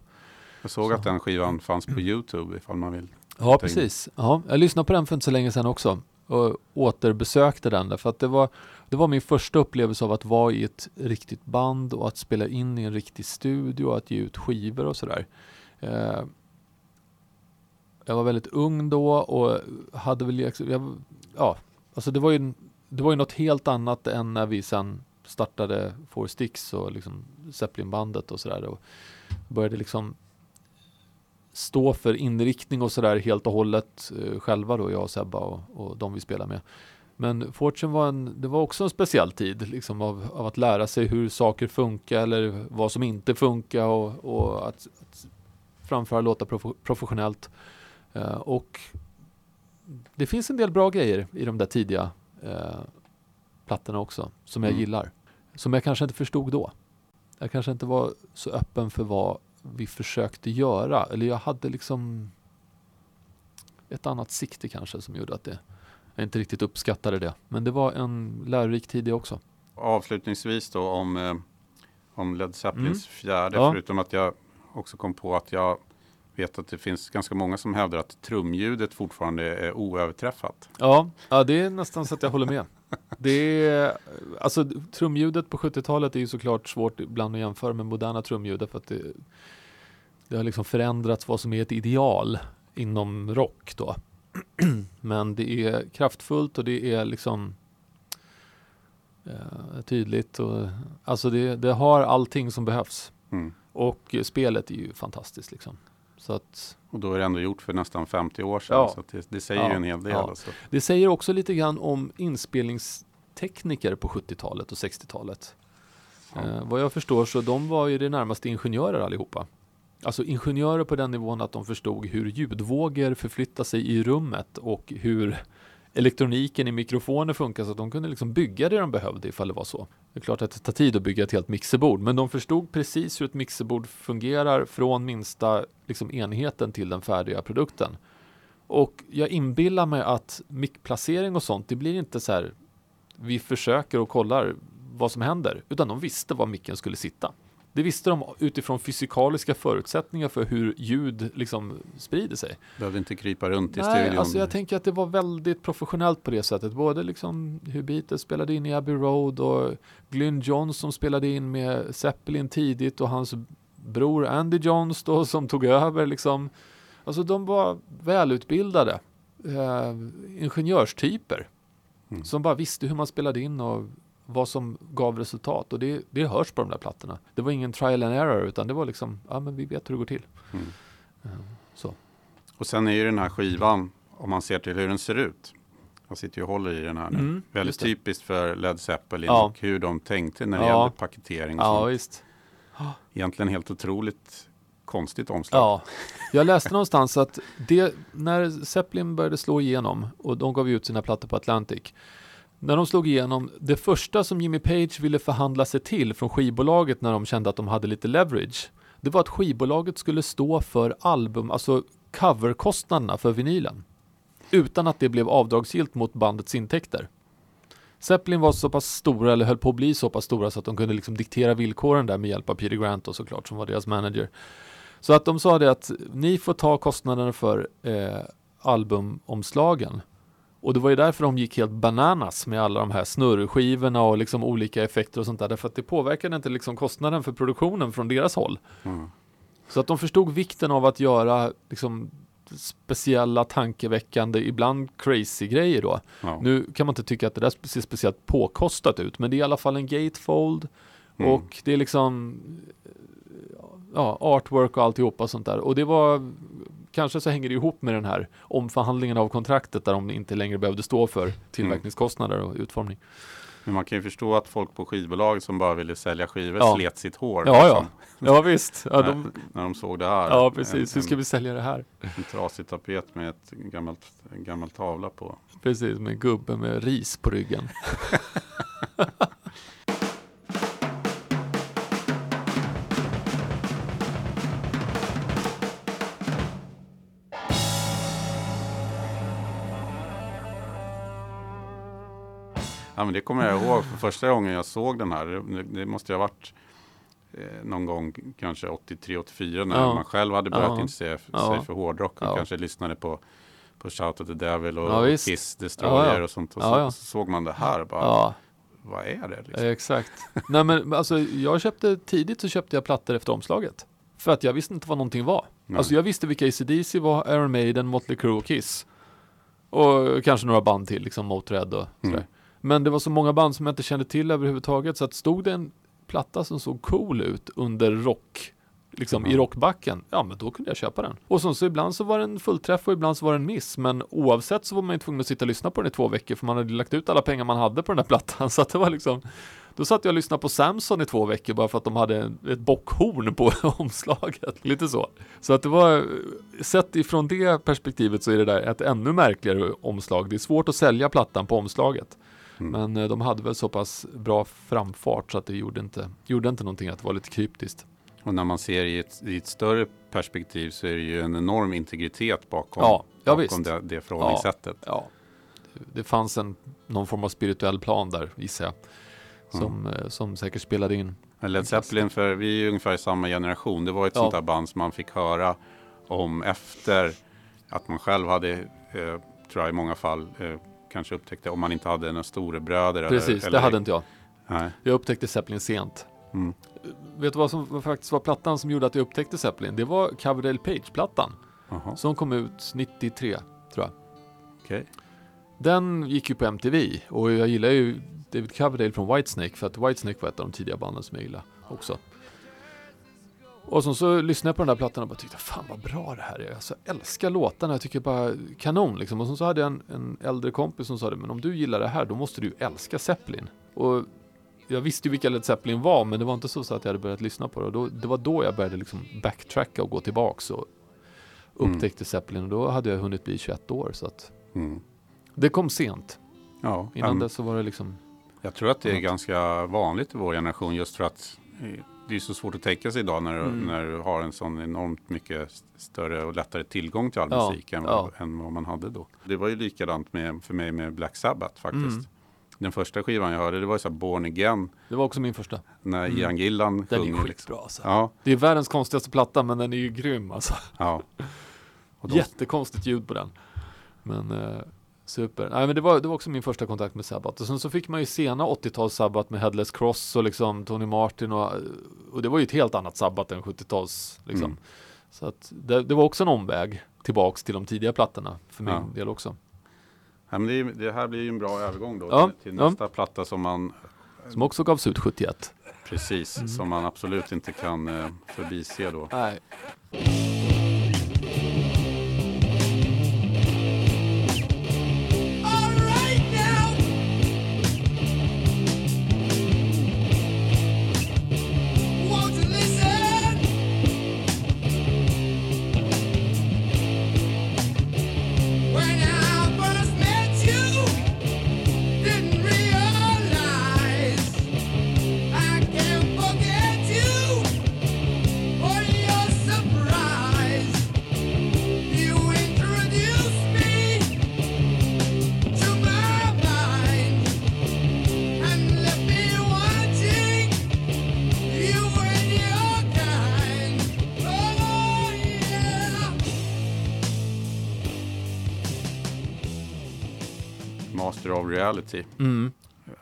Jag såg Så. att den skivan fanns på Youtube ifall man vill. Ja, precis. Ja, jag lyssnade på den för inte så länge sedan också och återbesökte den därför att det var, det var min första upplevelse av att vara i ett riktigt band och att spela in i en riktig studio och att ge ut skivor och sådär. Eh, jag var väldigt ung då och hade väl, liksom, jag, ja, alltså det var ju, det var ju något helt annat än när vi sen startade Four Sticks och liksom Zeppelin-bandet och sådär och började liksom stå för inriktning och sådär helt och hållet eh, själva då, jag och Sebba och, och de vi spelar med. Men Fortune var, en, det var också en speciell tid liksom av, av att lära sig hur saker funkar eller vad som inte funkar och, och att, att framföra låtar prof- professionellt. Eh, och det finns en del bra grejer i de där tidiga eh, plattorna också som jag Mm. gillar. Som jag kanske inte förstod då. Jag kanske inte var så öppen för vad vi försökte göra. Eller jag hade liksom ett annat sikte kanske som gjorde att det, jag inte riktigt uppskattade det. Men det var en lärorik tid det också. Avslutningsvis då om, eh, om Led Zeppelins fjärde. Ja. Förutom att jag också kom på att jag vet att det finns ganska många som hävdar att trumljudet fortfarande är oöverträffat. Ja, ja, det är nästan så att jag håller med. Det är, alltså trumljudet på 70-talet är ju såklart svårt ibland att jämföra med moderna trumljudet för att det, det har liksom förändrats vad som är ett ideal inom rock då. Men det är kraftfullt och det är liksom eh, tydligt och alltså det, det har allting som behövs. Mm. Och spelet är ju fantastiskt liksom. Så att Och då är det ändå gjort för nästan 50 år sedan. Ja. Så det, det säger Ja, ju en hel del. ja. Alltså. Det säger också lite grann om inspelningstekniker på 70-talet och 60-talet. Ja. Eh, vad jag förstår så de var ju det närmaste ingenjörer allihopa alltså ingenjörer på den nivån att de förstod hur ljudvågor förflyttar sig i rummet och hur elektroniken i mikrofoner funkar så att de kunde liksom bygga det de behövde ifall det var så. Det är klart att det tar tid att bygga ett helt mixerbord, men de förstod precis hur ett mixerbord fungerar från minsta liksom, enheten till den färdiga produkten. Och jag inbillar mig att mickplacering och sånt, det blir inte så här vi försöker och kollar vad som händer, utan de visste var micken skulle sitta. Det visste de utifrån fysikaliska förutsättningar för hur ljud liksom sprider sig. Behövde inte krypa runt i Nej, studion. alltså jag tänker att det var väldigt professionellt på det sättet. Både liksom hur Beatles spelade in i Abbey Road och Glyn Johns som spelade in med Zeppelin tidigt och hans bror Andy Johns då som tog över liksom. Alltså de var välutbildade eh, ingenjörstyper Mm. som bara visste hur man spelade in och vad som gav resultat och det, det hörs på de där plattorna. Det var ingen trial and error utan det var liksom, ja men vi vet hur det går till. Mm. Eh, Så. Och sen är ju den här skivan, om man ser till hur den ser ut. Jag sitter ju och håller i den här nu. Mm, Väldigt typiskt för Led Zeppelin Ja. och hur de tänkte när det Ja. gällde paketering och Ja sånt. visst. Egentligen helt otroligt konstigt omslag. Ja, jag läste någonstans att det, när Zeppelin började slå igenom och de gav ut sina plattor på Atlantic. När de slog igenom, det första som Jimmy Page ville förhandla sig till från skivbolaget när de kände att de hade lite leverage. Det var att skivbolaget skulle stå för album, alltså coverkostnaderna för vinylen. Utan att det blev avdragsgillt mot bandets intäkter. Zeppelin var så pass stora, eller höll på att bli så pass stora så att de kunde liksom diktera villkoren där med hjälp av Peter Grant och såklart som var deras manager. Så att de sa det att ni får ta kostnaderna för eh, albumomslagen. Och det var ju därför de gick helt bananas med alla de här snurrskivorna och liksom olika effekter och sånt där. Därför att det påverkade inte liksom kostnaden för produktionen från deras håll. Mm. Så att de förstod vikten av att göra liksom speciella, tankeväckande, ibland crazy grejer då. Ja. Nu kan man inte tycka att det där ser speciellt påkostat ut, men det är i alla fall en gatefold Mm. och det är liksom ja, artwork och alltihopa sånt där. Och det var kanske så hänger det ihop med den här omförhandlingen av kontraktet där de inte längre behövde stå för tillverkningskostnader och utformning. Men man kan ju förstå att folk på skivbolag som bara ville sälja skivor Ja. slet sitt hår. Ja, ja. liksom, Ja visst. Ja, när, de, när de såg det här. ja precis. En, Hur ska vi sälja det här? en, en trasig tapet med ett gammalt, en gammal tavla på. Precis, med en gubbe med ris på ryggen. Ja, men det kommer jag ihåg för första gången jag såg den här. Det, det måste ha varit eh, någon gång kanske 83-84 när Ja. man själv hade börjat Ja. intressera sig Ja. för hårdrock och Ja. kanske lyssnade på, på Shout of the Devil och Ja, visst. Kiss Destroyer och sånt. Och så, så såg man det här bara, vad är det? Liksom? exakt. Nej men alltså jag köpte tidigt så köpte jag plattor efter omslaget. För att jag visste inte vad någonting var. Nej. Alltså jag visste vilka ACDC var, Iron Maiden, Motley Crue och Kiss. Och kanske några band till, liksom Motörhead och sådär. Mm. Men det var så många band som jag inte kände till överhuvudtaget. Så att stod det en platta som såg cool ut under rock, liksom i Ja. rockbacken, ja men då kunde jag köpa den. Och så, så ibland så var det en fullträff och ibland så var det en miss. Men oavsett så var man ju tvungen att sitta och lyssna på den i två veckor för man hade lagt ut alla pengar man hade på den där plattan. Så att det var liksom då satt jag och lyssnade på Samson i två veckor bara för att de hade ett bockhorn på omslaget. Lite så. Så att det var, sett ifrån det perspektivet så är det där ett ännu märkligare omslag. Det är svårt att sälja plattan på omslaget. Mm. Men eh, de hade väl så pass bra framfart så att det gjorde inte, gjorde inte någonting att det var lite kryptiskt. Och när man ser i ett, i ett större perspektiv så är det ju en enorm integritet bakom, Ja, ja, bakom det, det förhållningssättet. Ja, det, det fanns en, någon form av spirituell plan där gissar jag. Som, eh, som säkert spelade in. Led Zeppelin, för vi är ju ungefär i samma generation. Det var ett Ja. sånt där band som man fick höra om efter att man själv hade, eh, tror jag i många fall, eh, kanske upptäckte om man inte hade några storebröder. Precis, eller, det hade inte jag. Nej. Jag upptäckte Zeppelin sent. Mm. Vet du vad som faktiskt var plattan som gjorde att jag upptäckte Zeppelin? Det var Coverdale Page-plattan. Jaha, Som kom ut 93, tror jag. okej. Den gick ju på MTV och jag gillar ju David Coverdale från Whitesnake för att Whitesnake var ett av de tidiga banden som jag gillade också. Och så, så lyssnade jag på den där plattan och bara tyckte fan vad bra det här är. Alltså, jag älskar låtarna, jag tycker bara kanon liksom. Och så, hade jag en, en äldre kompis som sa det, men om du gillar det här då måste du älska Zeppelin. Och jag visste ju vilka Led Zeppelin var, men det var inte så, så att jag hade börjat lyssna på det. Och då, det var då jag började liksom backtracka och gå tillbaks och upptäckte Zeppelin. Och då hade jag hunnit bli 21 år, så att Mm. det kom sent. Ja, Innan em, dess så var det liksom, Jag tror att det är Annat. ganska vanligt i vår generation just för att eh, det är så svårt att tänka sig idag när, Mm. när du har en sån enormt mycket st- större och lättare tillgång till all Ja, musik än, ja. vad, än vad man hade då. Det var ju likadant med, för mig med Black Sabbath faktiskt. Mm. Den första skivan jag hörde det var så här Born Again det var också min första. när Mm. Ian Gillan Den är sjunger. skitbra liksom. alltså. Ja, Det är världens konstigaste platta, men den är ju grym alltså. ja. Och då- Jättekonstigt ljud på den. Men eh, super. Nej men det var, det var också min första kontakt med Sabbath. Och sen så fick man ju sena 80-tals Sabbath med Headless Cross och liksom Tony Martin och, och det var ju ett helt annat Sabbath än 70-tals liksom. Mm. Så att det, det var också en omväg tillbaks till de tidiga plattorna för min Ja. del också. Ja, men det, det här blir ju en bra övergång då Ja, till, till nästa platta som man Som också gavs ut 71. precis, Mm. som man absolut inte kan eh, förbise då. Nej. Master of Reality. Mm.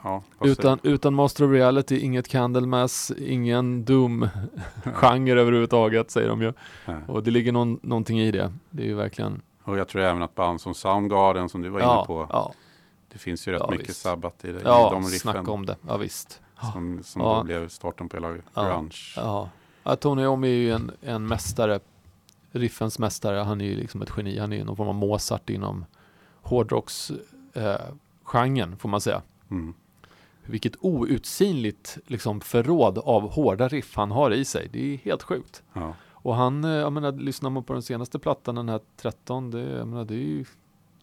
Ja, Utan, utan Master of Reality, inget Candlemass, ingen Doom-genre överhuvudtaget säger de ju. Nej. Och det ligger någon, någonting i det. Det är ju verkligen Och jag tror även att band som Soundgarden som du var ja, inne på. Ja, Det finns ju rätt Ja, mycket visst. sabbat i, det, i ja de riffen. snacka om det. Ja, visst. Som, som Ja. då blev starten på hela Ja. grunge. Ja. ja Tony Iommi är ju en, en mästare, riffens mästare. Han är ju liksom ett geni. Han är ju någon form av Mozart inom hårdrocks eh, genren, får man säga. Mm. Vilket outsinligt liksom, förråd av hårda riff han har i sig. Det är helt sjukt. Ja. Och han, eh, jag menar, lyssnar man på den senaste plattan, den här 13, det, jag menar, det är ju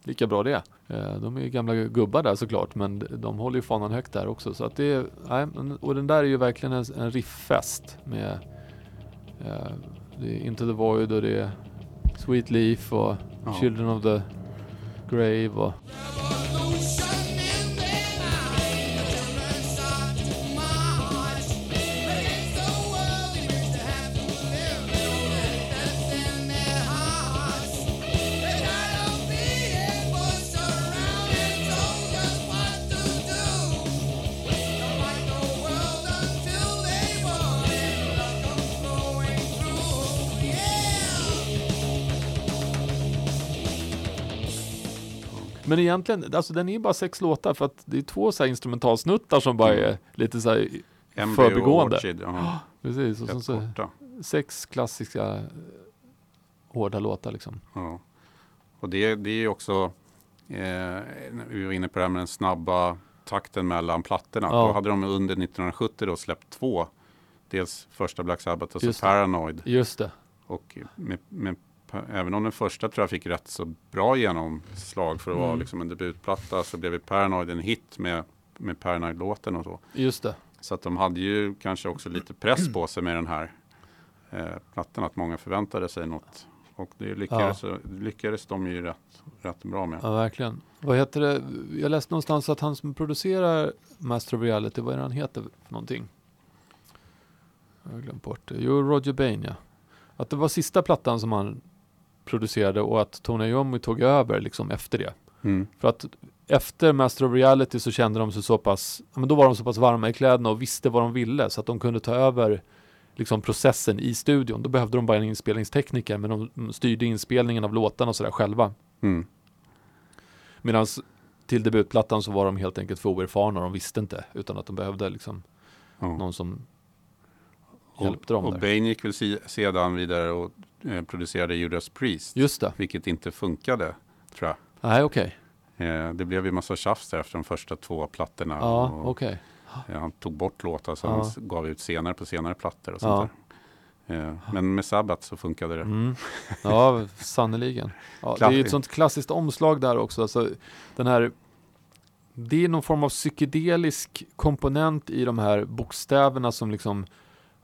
lika bra det. Eh, De är ju gamla gubbar där såklart, men de håller ju fanan högt där också. Så att det är, nej, och den där är ju verkligen en, en rifffest med eh, det är Into the Void och det är Sweet Leaf och Ja. Children of the Grave och Men egentligen, alltså den är bara sex låtar för att det är två så här instrumentalsnuttar som bara är lite så här, Embryo Förbigående. Orchid, ja, precis, och sen så sex klassiska eh, hårda låtar liksom. Ja. Och det, det är också, eh, vi var inne på det här med den snabba takten mellan plattorna. Ja. Då hade de under 1970 då släppt två. Dels första Black Sabbath och så. Paranoid. Just det. Och med, med, även om den första tror jag fick rätt så bra genomslag för att vara Mm. liksom en debutplatta så blev ju Paranoid en hit med, med Paranoid-låten och så. Just det. Så att de hade ju kanske också lite press på sig med den här eh, plattan. Att många förväntade sig något. Och det lyckades, lyckades de ju rätt, rätt bra med. Ja, verkligen. Vad heter det? Jag läste någonstans att han som producerar Master of Reality, vad är det han heter för någonting? Jag har glömt bort det. Jo, Roger Bain ja. Att det var sista plattan som han producerade och att Tony Iommi tog över liksom efter det. Mm. För att efter Master of Reality så kände de sig så pass, men då var de så pass varma i kläderna och visste vad de ville så att de kunde ta över liksom processen i studion. Då behövde de bara en inspelningstekniker men de styrde inspelningen av låtarna och sådär själva. Mm. Medan till debutplattan så var de helt enkelt för oerfarna, de visste inte utan att de behövde liksom Ja. någon som Och, hjälpte dem och. Bain gick väl sedan vidare och eh, producerade Judas Priest. Just det. Vilket inte funkade, tror jag. Nej, okej. Eh, det blev ju massa tjafs där efter de första två plattorna. Ja, och okej. Ja, han tog bort låtar som Ja. han gav ut senare på senare plattor och Ja. sånt där. Eh, Men med Sabbath så funkade det. Mm. Ja, sannerligen. Ja, det är ju ett sånt klassiskt omslag där också. Alltså, den här, det är någon form av psykedelisk komponent i de här bokstäverna som liksom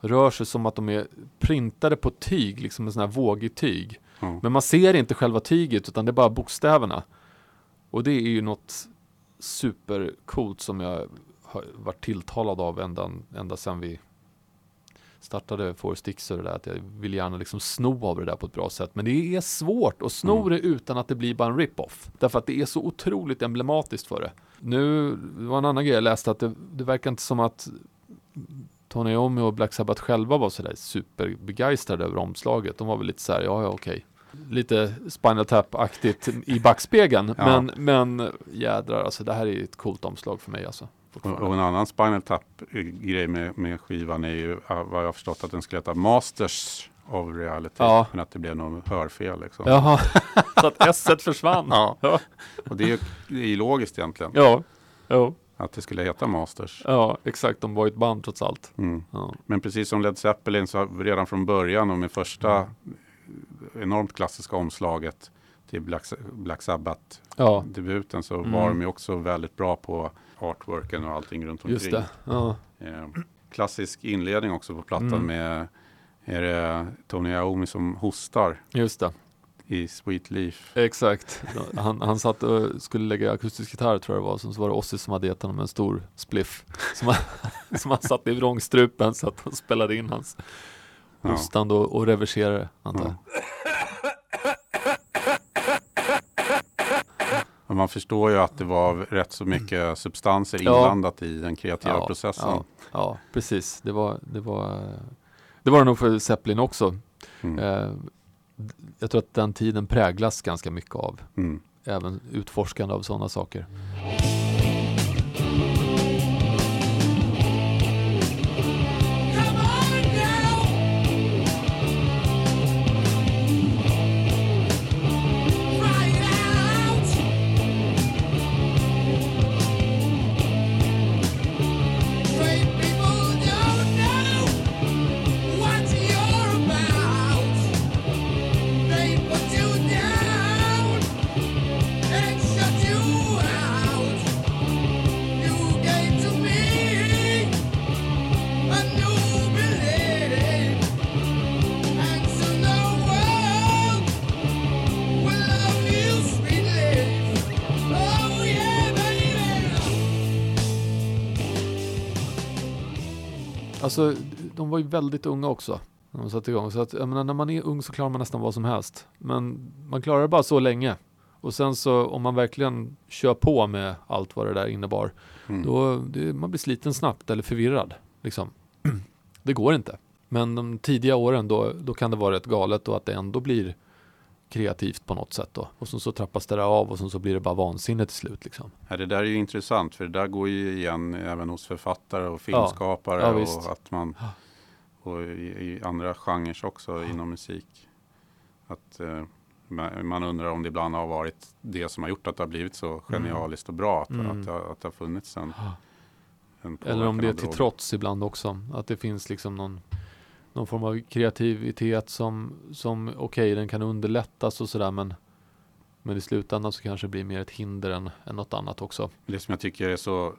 rör sig som att de är printade på tyg, liksom en sån här vågig tyg. Ja. Men man ser inte själva tyget utan det är bara bokstäverna. Och det är ju något supercoolt som jag har varit tilltalad av ända, ända sedan vi startade Four Sticks och det där, att jag vill gärna liksom sno av det där på ett bra sätt. Men det är svårt att sno Mm. det utan att det blir bara en rip-off. Därför att det är så otroligt emblematiskt för det. Nu, det var en annan grej jag läste, att det, det verkar inte som att Tony Iommi och Black Sabbath själva var sådär superbegeistrade över omslaget. De var väl lite såhär, ja ja okej. Lite Spinal Tap-aktigt i backspegeln. Ja. Men, men jädrar, alltså det här är ett coolt omslag för mig alltså. Och, en annan Spinal Tap-grej med, med skivan är ju, vad jag har förstått, att den skulle heta Masters of Reality. Ja. Men att det blev något hörfel liksom. Jaha, så att S försvann. Ja. Ja. Och det är ju det är ju logiskt egentligen. Ja, ja, Att det skulle heta Masters. ja, exakt. De var ju ett band trots allt. Mm. Ja. Men precis som Led Zeppelin så redan från början och med första enormt klassiska omslaget till Black, Black Ja, Sabbath-debuten så Mm. var de ju också väldigt bra på artworken och allting runt omkring. just det. Ja, Eh, klassisk inledning också på plattan Mm. med är det Tony Iommi som hostar just det. I Sweet Leaf. Exakt. Han, han satt och skulle lägga akustisk gitarr tror jag det var. Sen så var det Ozzy som hade gett honom en stor spliff. Som han, som han satte i vrångstrupen så att han spelade in hans Ja. hostande och, och reverserade. Antar jag. Och man förstår ju att det var rätt så mycket substanser Ja. inblandat i den kreativa Ja, processen. Ja, ja, precis. Det var, det var det var det nog för Zeppelin också. Mm. Eh, jag tror att den tiden präglas ganska mycket av Mm. även utforskande av sådana saker. Var ju väldigt unga också. När de satte igång. Så att, jag menar, när man är ung så klarar man nästan vad som helst. Men man klarar det bara så länge. Och sen så om man verkligen kör på med allt vad det där innebar. Mm. Då, det, man blir sliten snabbt eller förvirrad. Liksom. det går inte. Men de tidiga åren då, då kan det vara rätt galet och att det ändå blir kreativt på något sätt då. Och sen så trappas det där av och sen så blir det bara vansinne till slut liksom. Ja, det där är ju intressant för det där går ju igen även hos författare och filmskapare Ja, visst. och att man och i, i andra genrer också inom musik. Att eh, man, undrar om det ibland har varit det som har gjort att det har blivit så genialiskt och bra att, Mm. att, det, har- att det har funnits en, en Eller om det är till droger. trots ibland också. Att det finns liksom någon, någon form av kreativitet som, som okej, den kan underlättas och sådär men, men i slutändan så kanske det blir mer ett hinder än, än något annat också. Det som jag tycker är så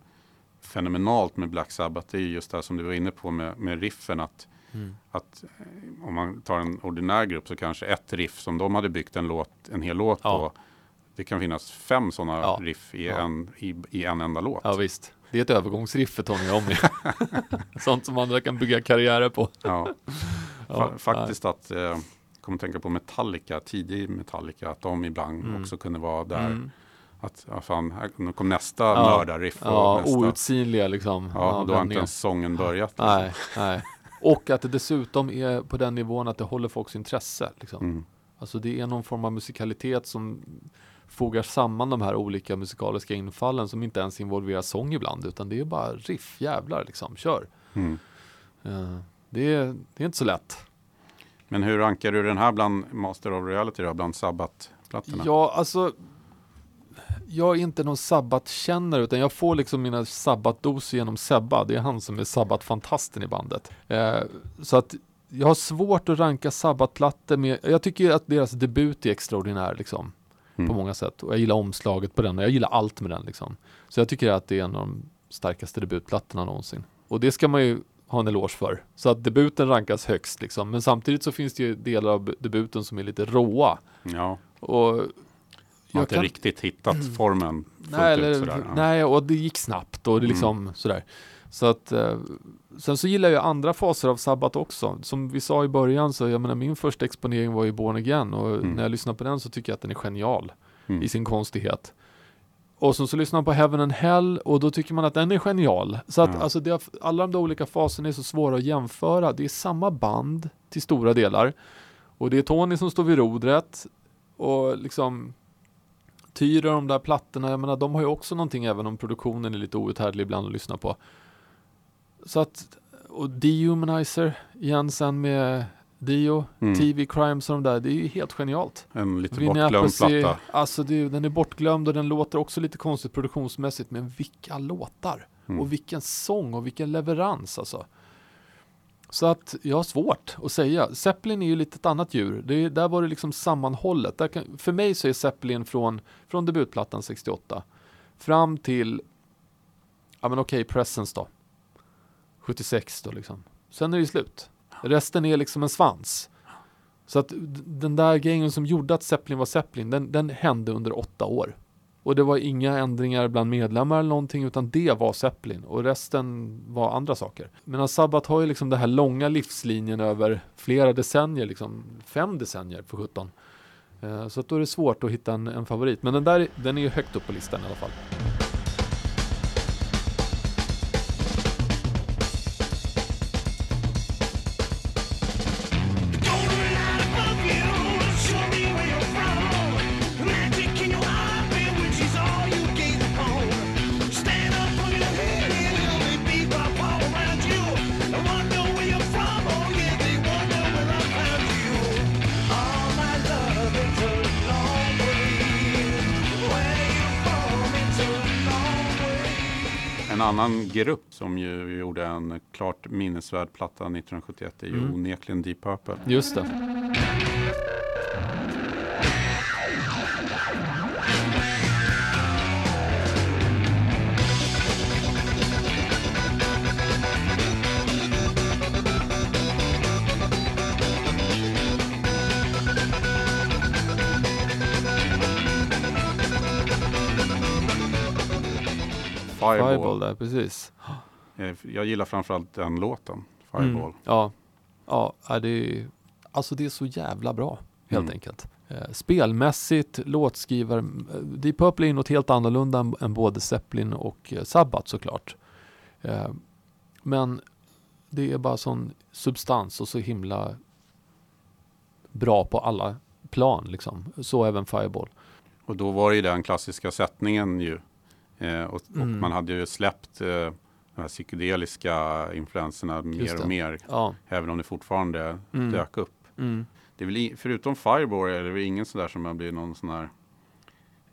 fenomenalt med Black Sabbath det är ju just det här som du var inne på med, med riffen. Att, att eh, om man tar en ordinär grupp så kanske ett riff som de hade byggt en, låt, en hel låt Ja. på. Det kan finnas fem sådana Ja. riff i, Ja. en, i, i en enda låt. Ja visst, det är ett övergångsriff för Tony Iommi. Sånt som andra kan bygga karriärer på. Ja. Ja, Fa- faktiskt att, eh, kommer tänka på Metallica, tidig Metallica, att de ibland Mm. också kunde vara där. Mm. Att, ja, fan, nu kom nästa Ja. mördarriff. Ja, nästa. outsinliga liksom. Ja, och då har inte ens sången börjat. Nej, nej. Och att det dessutom är på den nivån att det håller folks intresse. Liksom. Mm. Alltså det är någon form av musikalitet som fogar samman de här olika musikaliska infallen som inte ens involverar sång ibland utan det är bara riff, jävlar liksom, kör. Mm. Eh, det, är, det är inte så lätt. Men hur rankar du den här bland Master of Reality då, bland Sabbath-plattorna? Ja, alltså jag är inte någon sabbatkännare utan jag får liksom mina sabbatdoser genom Sebba. Det är han som är sabbatfantasten i bandet. Eh, så att jag har svårt att ranka sabbatplattor med, jag tycker att deras debut är extraordinär liksom. Mm. På många sätt. Och jag gillar omslaget på den och jag gillar allt med den liksom. Så jag tycker att det är en av de starkaste debutplattorna någonsin. Och det ska man ju ha en eloge för. Så att debuten rankas högst liksom. Men samtidigt så finns det ju delar av debuten som är lite råa. Ja, Och jag har inte riktigt hittat formen fullt Nej, eller, ut sådär. Ja. nej, och det gick snabbt och det Mm. liksom sådär. Så att, eh, sen så gillar jag andra faser av sabbat också. Som vi sa i början så, jag menar min första exponering var ju Born Again och Mm. när jag lyssnar på den så tycker jag att den är genial Mm. i sin konstighet. Och sen så lyssnar man på Heaven and Hell och då tycker man att den är genial. Så att Ja. alltså det, alla de där olika faserna är så svåra att jämföra. Det är samma band till stora delar. Och det är Tony som står vid rodret. Och liksom Tyra de där plattorna, jag menar de har ju också någonting även om produktionen är lite outhärdlig ibland att lyssna på. Så att, och Dehumanizer igen sen med Dio, Mm. TV Crimes och de där, det är ju helt genialt. En lite Vinny bortglömd Appice, platta. Alltså det, den är bortglömd och den låter också lite konstigt produktionsmässigt, men vilka låtar! Mm. Och vilken sång och vilken leverans alltså. Så att jag har svårt att säga. Zeppelin är ju lite ett annat djur. Det, där var det liksom sammanhållet. Där kan, för mig så är Zeppelin från, från debutplattan 68 fram till, ja men okej, Presence då. 76 då liksom. Sen är det slut. Resten är liksom en svans. Så att den där grejen som gjorde att Zeppelin var Zeppelin, den, den hände under åtta år. Och det var inga ändringar bland medlemmar eller någonting, utan det var Zeppelin och resten var andra saker. Men Sabbat har ju liksom den här långa livslinjen över flera decennier, liksom fem decennier för 17. Eh, så att då är det svårt att hitta en, en favorit. Men den där, den är ju högt upp på listan i alla fall. Grupp som ju gjorde en klart minnesvärd platta 1971 är ju Mm. onekligen Deep Purple. Just det. Fireball. Fireball där, precis. Eh, Jag gillar framförallt den låten, Fireball. Mm. Ja, ja det, är- alltså det är så jävla bra helt Mm. enkelt. Eh, spelmässigt, låtskrivare, eh, Deep Purple är något helt annorlunda än, än både Zeppelin och Sabbath såklart. Men det är bara sån substans och så himla bra på alla plan liksom. Så även Fireball. Och då var det ju den klassiska sättningen ju. Eh, och, och Mm. man hade ju släppt eh, de här psykedeliska influenserna mer och mer. Ja. Även om det fortfarande Mm. dök upp. Mm. Det är väl förutom Fireball är det väl ingen sådär som har blivit någon sån här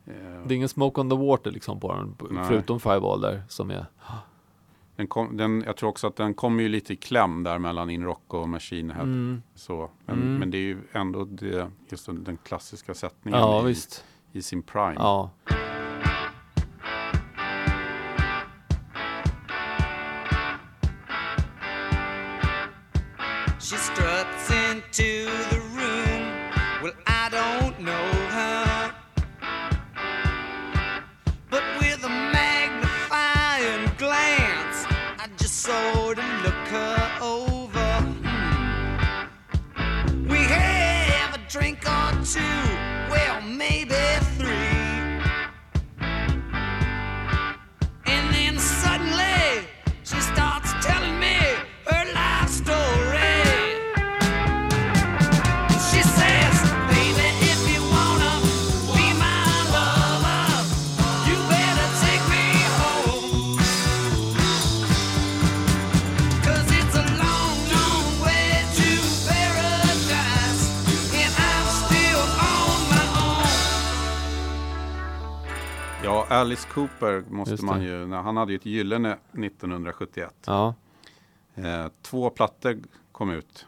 eh, Det är ingen smoke on the water liksom på den, Nej. förutom Fireball där som är den kom, den, jag tror också att den kommer ju lite i kläm där mellan In Rock och Machine Head. mm. Så. Men, Mm. men det är ju ändå det, just den, klassiska sättningen Ja, i, i sin prime. Ja. Into the room. Well, I don't know her. But with a magnifying glance, I just sort of look her over. Hmm. We have a drink or two, Alice Cooper måste man ju, när- han hade ju ett gyllene 1971. Ja, Eh, två plattor kom ut.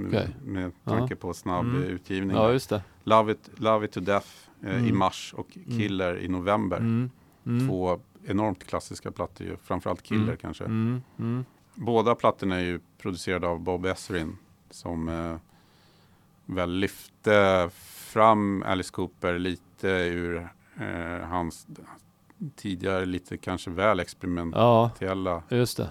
Okej. Med tanke på snabb Mm. utgivning. ja just det. Love, It, Love It To Death eh, i Mm. mars och Killer i november. Mm. Mm. Två enormt klassiska plattor ju. Framförallt Killer Mm. kanske. Mm. Mm. Båda plattorna är ju producerade av Bob Ezrin. Som eh, väl lyfte fram Alice Cooper lite ur eh, hans tidigare lite kanske väl experimentella Ja, just det.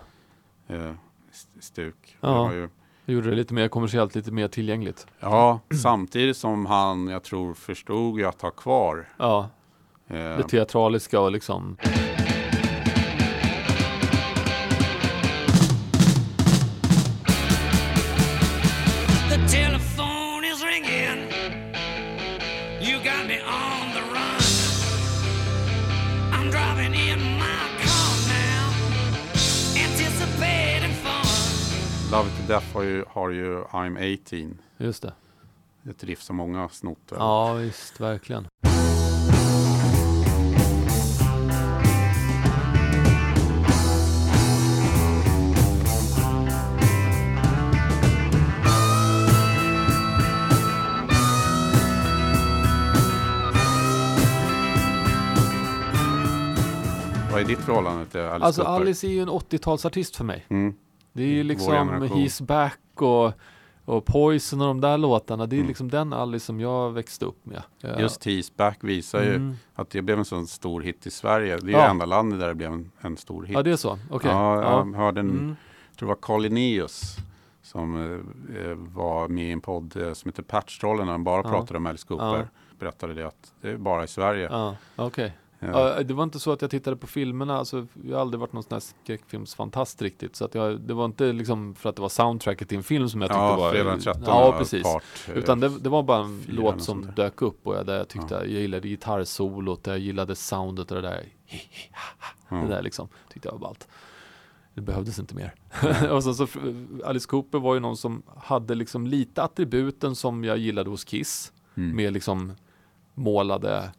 eh, st- stuk. Ja. Det ju, gjorde det lite mer kommersiellt, lite mer tillgängligt. ja, samtidigt som han, jag tror, förstod ju att ha kvar Ja, eh, det teatraliska och liksom Love To Death har ju, har ju I'm 18. Just det. Ett riff som många har snott. Ja, visst, verkligen. Vad är ditt förhållande till Alice Alltså Cooper? Alice är ju en 80-talsartist för mig. Mm. Det är ju liksom. He's Back och, och Poison och de där låtarna. Det är Mm. liksom den Alice som jag växte upp med. Ja. Just Tease Back visar ju Mm. att det blev en sån stor hit i Sverige. Det är Ja. det enda landet där det blev en, en stor hit. Ja, det är så. Okej. Ja, Ja. jag hörde en, Mm. tror det var Carl Linnaeus som eh, var med i en podd eh, som heter Patchtrollen när de bara Ja. pratade om Alice Cooper. Ja. Berättade det att det är bara i Sverige. Ja, okej. Ja. Ja, det var inte så att jag tittade på filmerna, alltså, jag har aldrig varit någon sån här skräckfilmsfantast riktigt. Så att jag, det var inte liksom för att det var soundtracket till en film som jag tyckte Ja, var... fredag den 13 Ja, precis. part. eh, Utan det, det var bara en låt som dök upp och jag, där jag tyckte jag gillade gitarrsolot, jag gillade soundet och det där. ja. Det där liksom, tyckte jag var ballt. Det behövdes inte mer. och sen så, Alice Cooper var ju någon som hade liksom lite attributen som jag gillade hos Kiss. Mm. Med liksom målade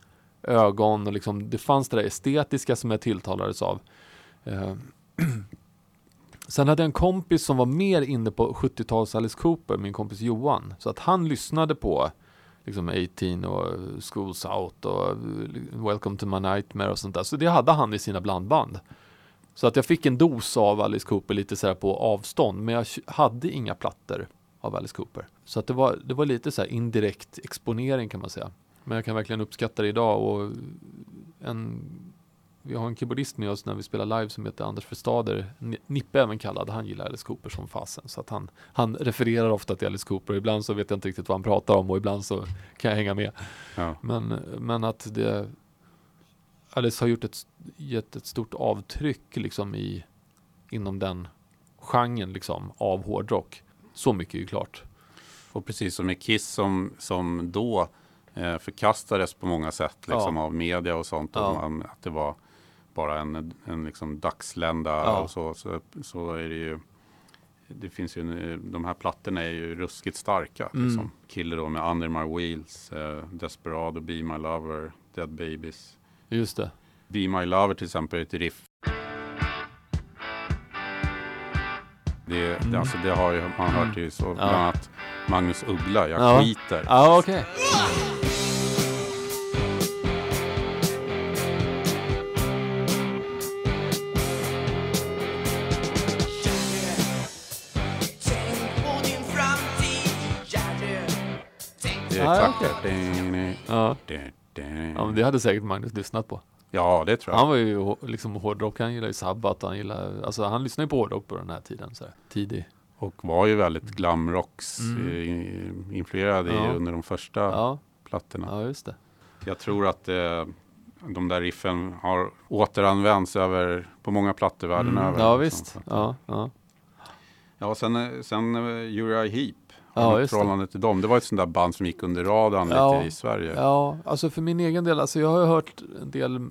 ögon och liksom, det fanns det där estetiska som jag tilltalades av. Eh, Sen hade jag en kompis som var mer inne på 70-tals Alice Cooper, min kompis Johan. Så att han lyssnade på liksom 18 och Schools Out och eh, Welcome to my nightmare och sånt där. Så det hade han i sina blandband. Så att jag fick en dos av Alice Cooper lite så här på avstånd, men jag hade inga plattor av Alice Cooper. Så att det var, det var lite så här indirekt exponering kan man säga. Men jag kan verkligen uppskatta det idag och en, vi har en keyboardist med oss när vi spelar live som heter Anders Verstader, Ni- Nippe även kallad, han gillar Alice Cooper som fasen. Så att han, han refererar ofta till Alice Cooper, ibland så vet jag inte riktigt vad han pratar om och ibland så kan jag hänga med. Ja. Men, men att det Alice har gjort ett, gett ett stort avtryck liksom i inom den genren liksom av hårdrock. Så mycket är ju klart. Och precis som med Kiss som, som då eh, förkastades på många sätt liksom, Ja. av media och sånt. Och man, att det var bara en, en liksom dagslända och så, så. Så är det ju. Det finns ju, en- de här plattorna är ju ruskigt starka. Mm. Liksom. Killer då med Under My Wheels, eh, Desperado, Be My Lover, Dead Babies. Just det. Be My Lover till exempel är ett riff. Det, det, alltså, det har ju man hört ju så, bland annat Magnus Uggla, Jag Ja. skiter. Ja, okej. Tänk Tänk Det är Ja. Ja. Men det hade säkert Magnus lyssnat på. ja, det tror jag. Han var ju liksom hårdrock, han gillar ju Sabbath, han gillar, alltså han lyssnade ju på hårdrock på den här tiden, så här, tidig. Och var ju väldigt glamrocks Mm. eh, influerad Ja. under de första Ja, plattorna. ja just det. Jag tror att eh, de där riffen har återanvänts över, på många plattor världen Mm, över. ja visst. Så att- Ja, ja. Ja, sen, eh, sen uh, Uriah Heep. Ja, Ja, just förhållande till dem. Det var ett sånt där band som gick under radarn Ja. lite i Sverige. Ja, alltså för min egen del, alltså jag har hört en del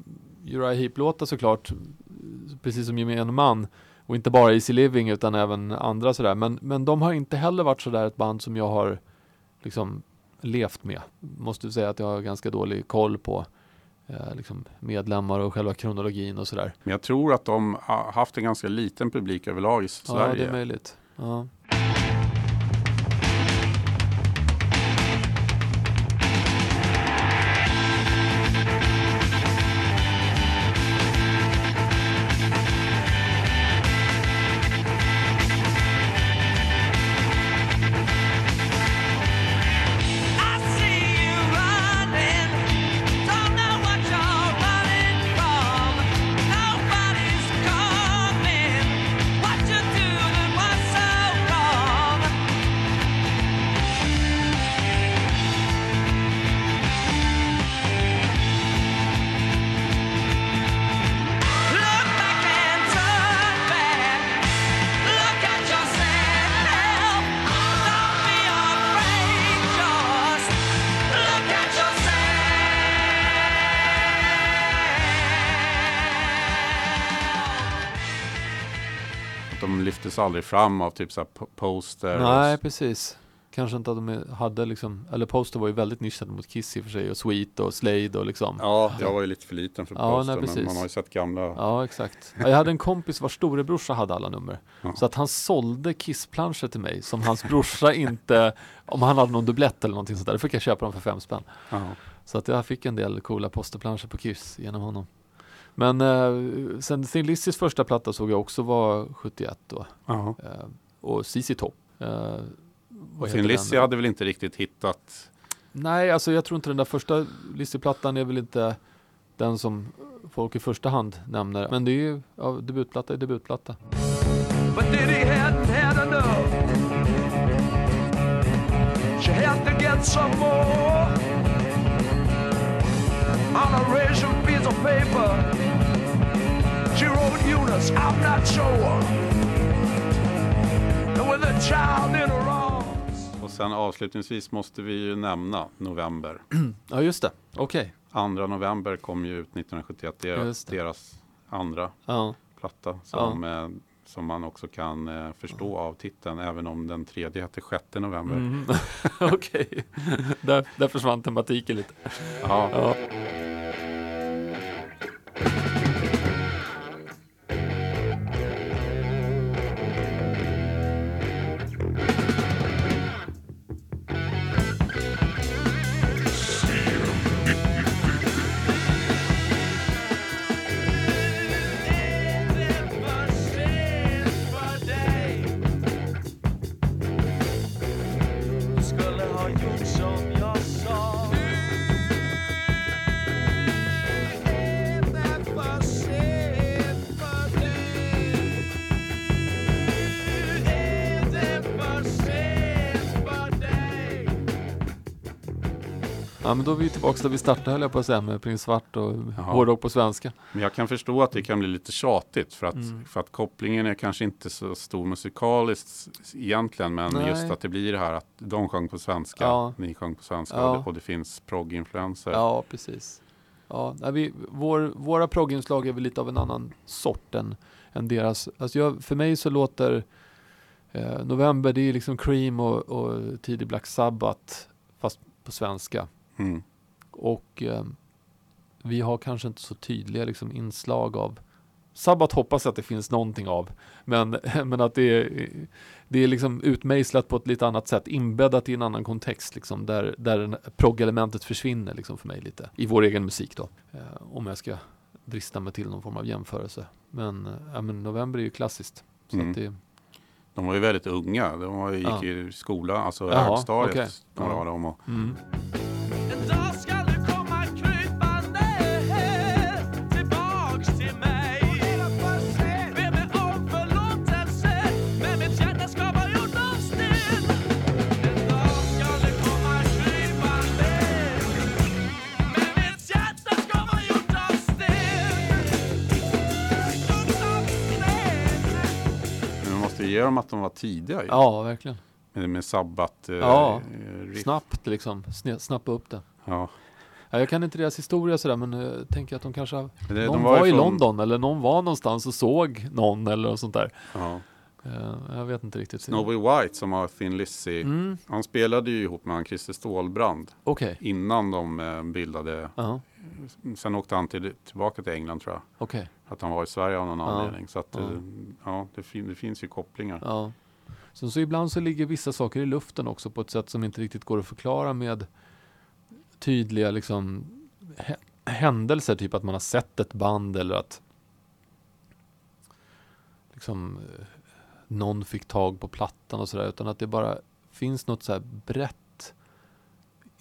Uriah Heep-låtar såklart, precis som gemene man. Och inte bara Easy Living utan även andra sådär. Men, men de har inte heller varit sådär ett band som jag har liksom levt med. Måste säga att jag har ganska dålig koll på. eh, liksom medlemmar och själva kronologin och sådär. Men jag tror att de har haft en ganska liten publik överlag i Ja, Sverige. det är möjligt. Ja. Aldrig fram av typ så här po- poster. Nej, precis. Kanske inte att de hade liksom, eller Poster var ju väldigt nischade mot Kiss i och för sig och Sweet och Slade och liksom. ja, jag var ju lite för liten för Ja, poster, nej, men man har ju sett gamla. Ja, exakt. Ja, Jag hade en kompis vars storebrorsa hade alla nummer. Ja. Så att han sålde Kiss-planscher till mig som hans brorsa inte, om han hade någon dubblett eller någonting sånt där, då fick jag köpa dem för fem spänn. Ja. Så att jag fick en del coola posterplanscher på Kiss genom honom. Men eh, sen Thin Lizzys första platta såg jag också var 71 då. Ja. Eh, och ZZ Top. Eh, heter Lizzy hade väl inte riktigt hittat Nej, alltså jag tror inte den där första Lizzy-plattan är väl inte den som folk i första hand nämner. Men det är ju, ja, debutplatta är debutplatta. But Diddy hadn't had enough. She had to get some more. On a ration piece of paper, she wrote Eunice, I'm not sure. And with a child in her arms. Och sen avslutningsvis måste vi ju nämna november. Ja, just det. Okej. Andra november kom ju ut 1971, deras, Just det. deras andra Ja. platta som, eh, som man också kan eh, förstå av titeln, även om den tredje hette 6 november. Mm. Okej. där, där försvann tematiken lite. Ja, Ja. Men då är vi tillbaka där vi startade höll jag på att säga med Prins Svart och Jaha. hårdrock på svenska. men jag kan förstå att det kan bli lite tjatigt för att, Mm. för att kopplingen är kanske inte så stor musikaliskt egentligen, men Nej. just att det blir det här att de sjöng på svenska, Ja. ni sjöng på svenska Ja. och, det, och det finns progginfluenser. Ja, precis. Ja, vi, vår, våra progginslag är väl lite av en annan sort än, än deras. Alltså jag, för mig så låter eh, November, det är liksom Cream och, och tidig Black Sabbath, fast på svenska. Mm. Och eh, vi har kanske inte så tydliga liksom, inslag av Sabbath hoppas jag att det finns någonting av. Men, men att det är, det är liksom utmejslat på ett lite annat sätt, inbäddat i en annan kontext liksom, där, där progg-elementet försvinner liksom för mig lite. I vår egen musik då. Eh, om jag ska drista mig till någon form av jämförelse. Men, eh, ja, men november är ju klassiskt. Så Mm. det, De var ju väldigt unga, de var, ju- gick Ja. i skola, alltså Jaha, högstadiet, okej. några av dem. Och, mm. Ge dem att de var tidiga ju, Ja, verkligen. med, med sabbat eh, Ja, riff. Snabbt liksom, Sne- snappa upp det. Ja. Ja, jag kan inte deras historia sådär men jag uh, tänker att de kanske har, det- någon de var, ju i London eller någon var någonstans och såg någon eller något sånt där. Ja. Eh, jag vet inte riktigt. Snowy White som har Thin Lizzy, Mm, han spelade ju ihop med han Christer Stålbrand Okej. innan de eh, bildade Ja. Sen åkte han till, tillbaka till England tror jag. Okej. Att han var i Sverige av någon Ja, anledning. Så att, ja. ja, ja det, fin, det finns ju kopplingar. Ja. Så, så ibland så ligger vissa saker i luften också på ett sätt som inte riktigt går att förklara med tydliga liksom hä- händelser, typ att man har sett ett band eller att liksom eh, någon fick tag på plattan och sådär, utan att det bara finns något så här brett,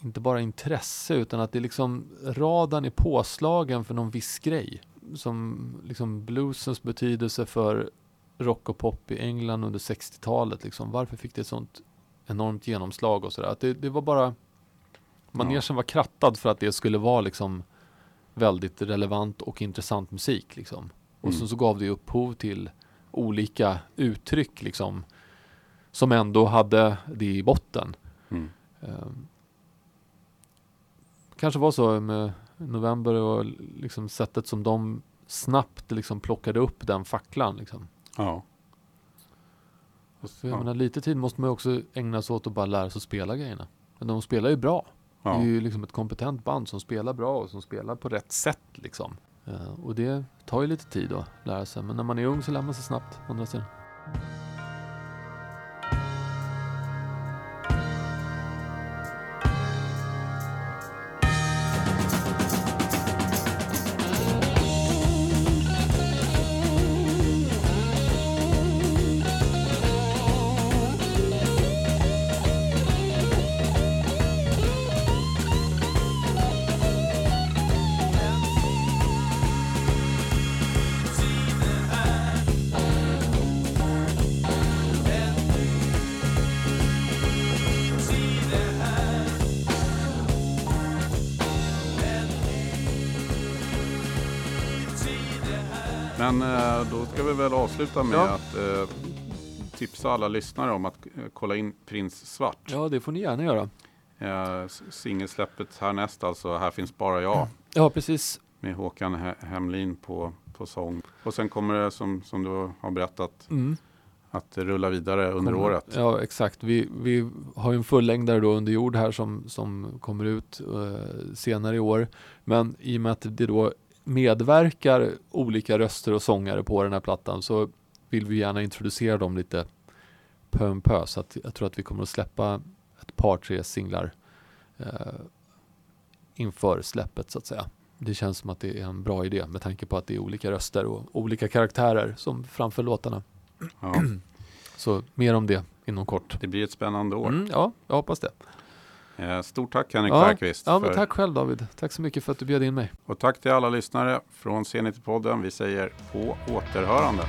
inte bara intresse, utan att det liksom radarn är påslagen för någon viss grej. Som liksom bluesens betydelse för rock och pop i England under 60-talet. Liksom. Varför fick det ett sånt enormt genomslag och sådär? Det, det var bara manegen var krattad för att det skulle vara liksom väldigt relevant och intressant musik. Liksom. Och Mm. så, så gav det upphov till olika uttryck liksom, som ändå hade det i botten. Mm. Ehm, kanske var så med November och liksom sättet som de snabbt liksom plockade upp den facklan. Liksom. Ja. För jag Ja. menar, lite tid måste man ju också ägna sig åt att bara lära sig att spela grejerna. Men de spelar ju bra. Det Ja. är ju liksom ett kompetent band som spelar bra och som spelar på rätt sätt. Liksom. Eh, och det tar ju lite tid att lära sig. Men när man är ung så lär man sig snabbt. Andra sidan. Men eh, då ska vi väl avsluta med Ja. att eh, tipsa alla lyssnare om att eh, kolla in Prins Svart. Ja, det får ni gärna göra. Singelsläppet härnäst alltså, Här finns bara jag. Ja, precis. Med Håkan He- Hemlin på, på sång. Och sen kommer det som, som du har berättat Mm. att det rullar vidare under Kommer- året. Ja, exakt. Vi, vi har ju en fullängdare då under jord här som, som kommer ut eh, senare i år. Men i och med att det då medverkar olika röster och sångare på den här plattan så vill vi gärna introducera dem lite pö om pö. Så att jag tror att vi kommer att släppa ett par, tre singlar eh, inför släppet så att säga. Det känns som att det är en bra idé med tanke på att det är olika röster och olika karaktärer som framför låtarna. Ja, Så mer om det inom kort. det blir ett spännande år. Mm, ja, jag hoppas det. Eh, stort tack Henrik Ja, Bergqvist. ja men tack själv David. Tack så mycket för att du bjöd in mig. Och tack till alla lyssnare från Zenit-podden. Vi säger på återhörande.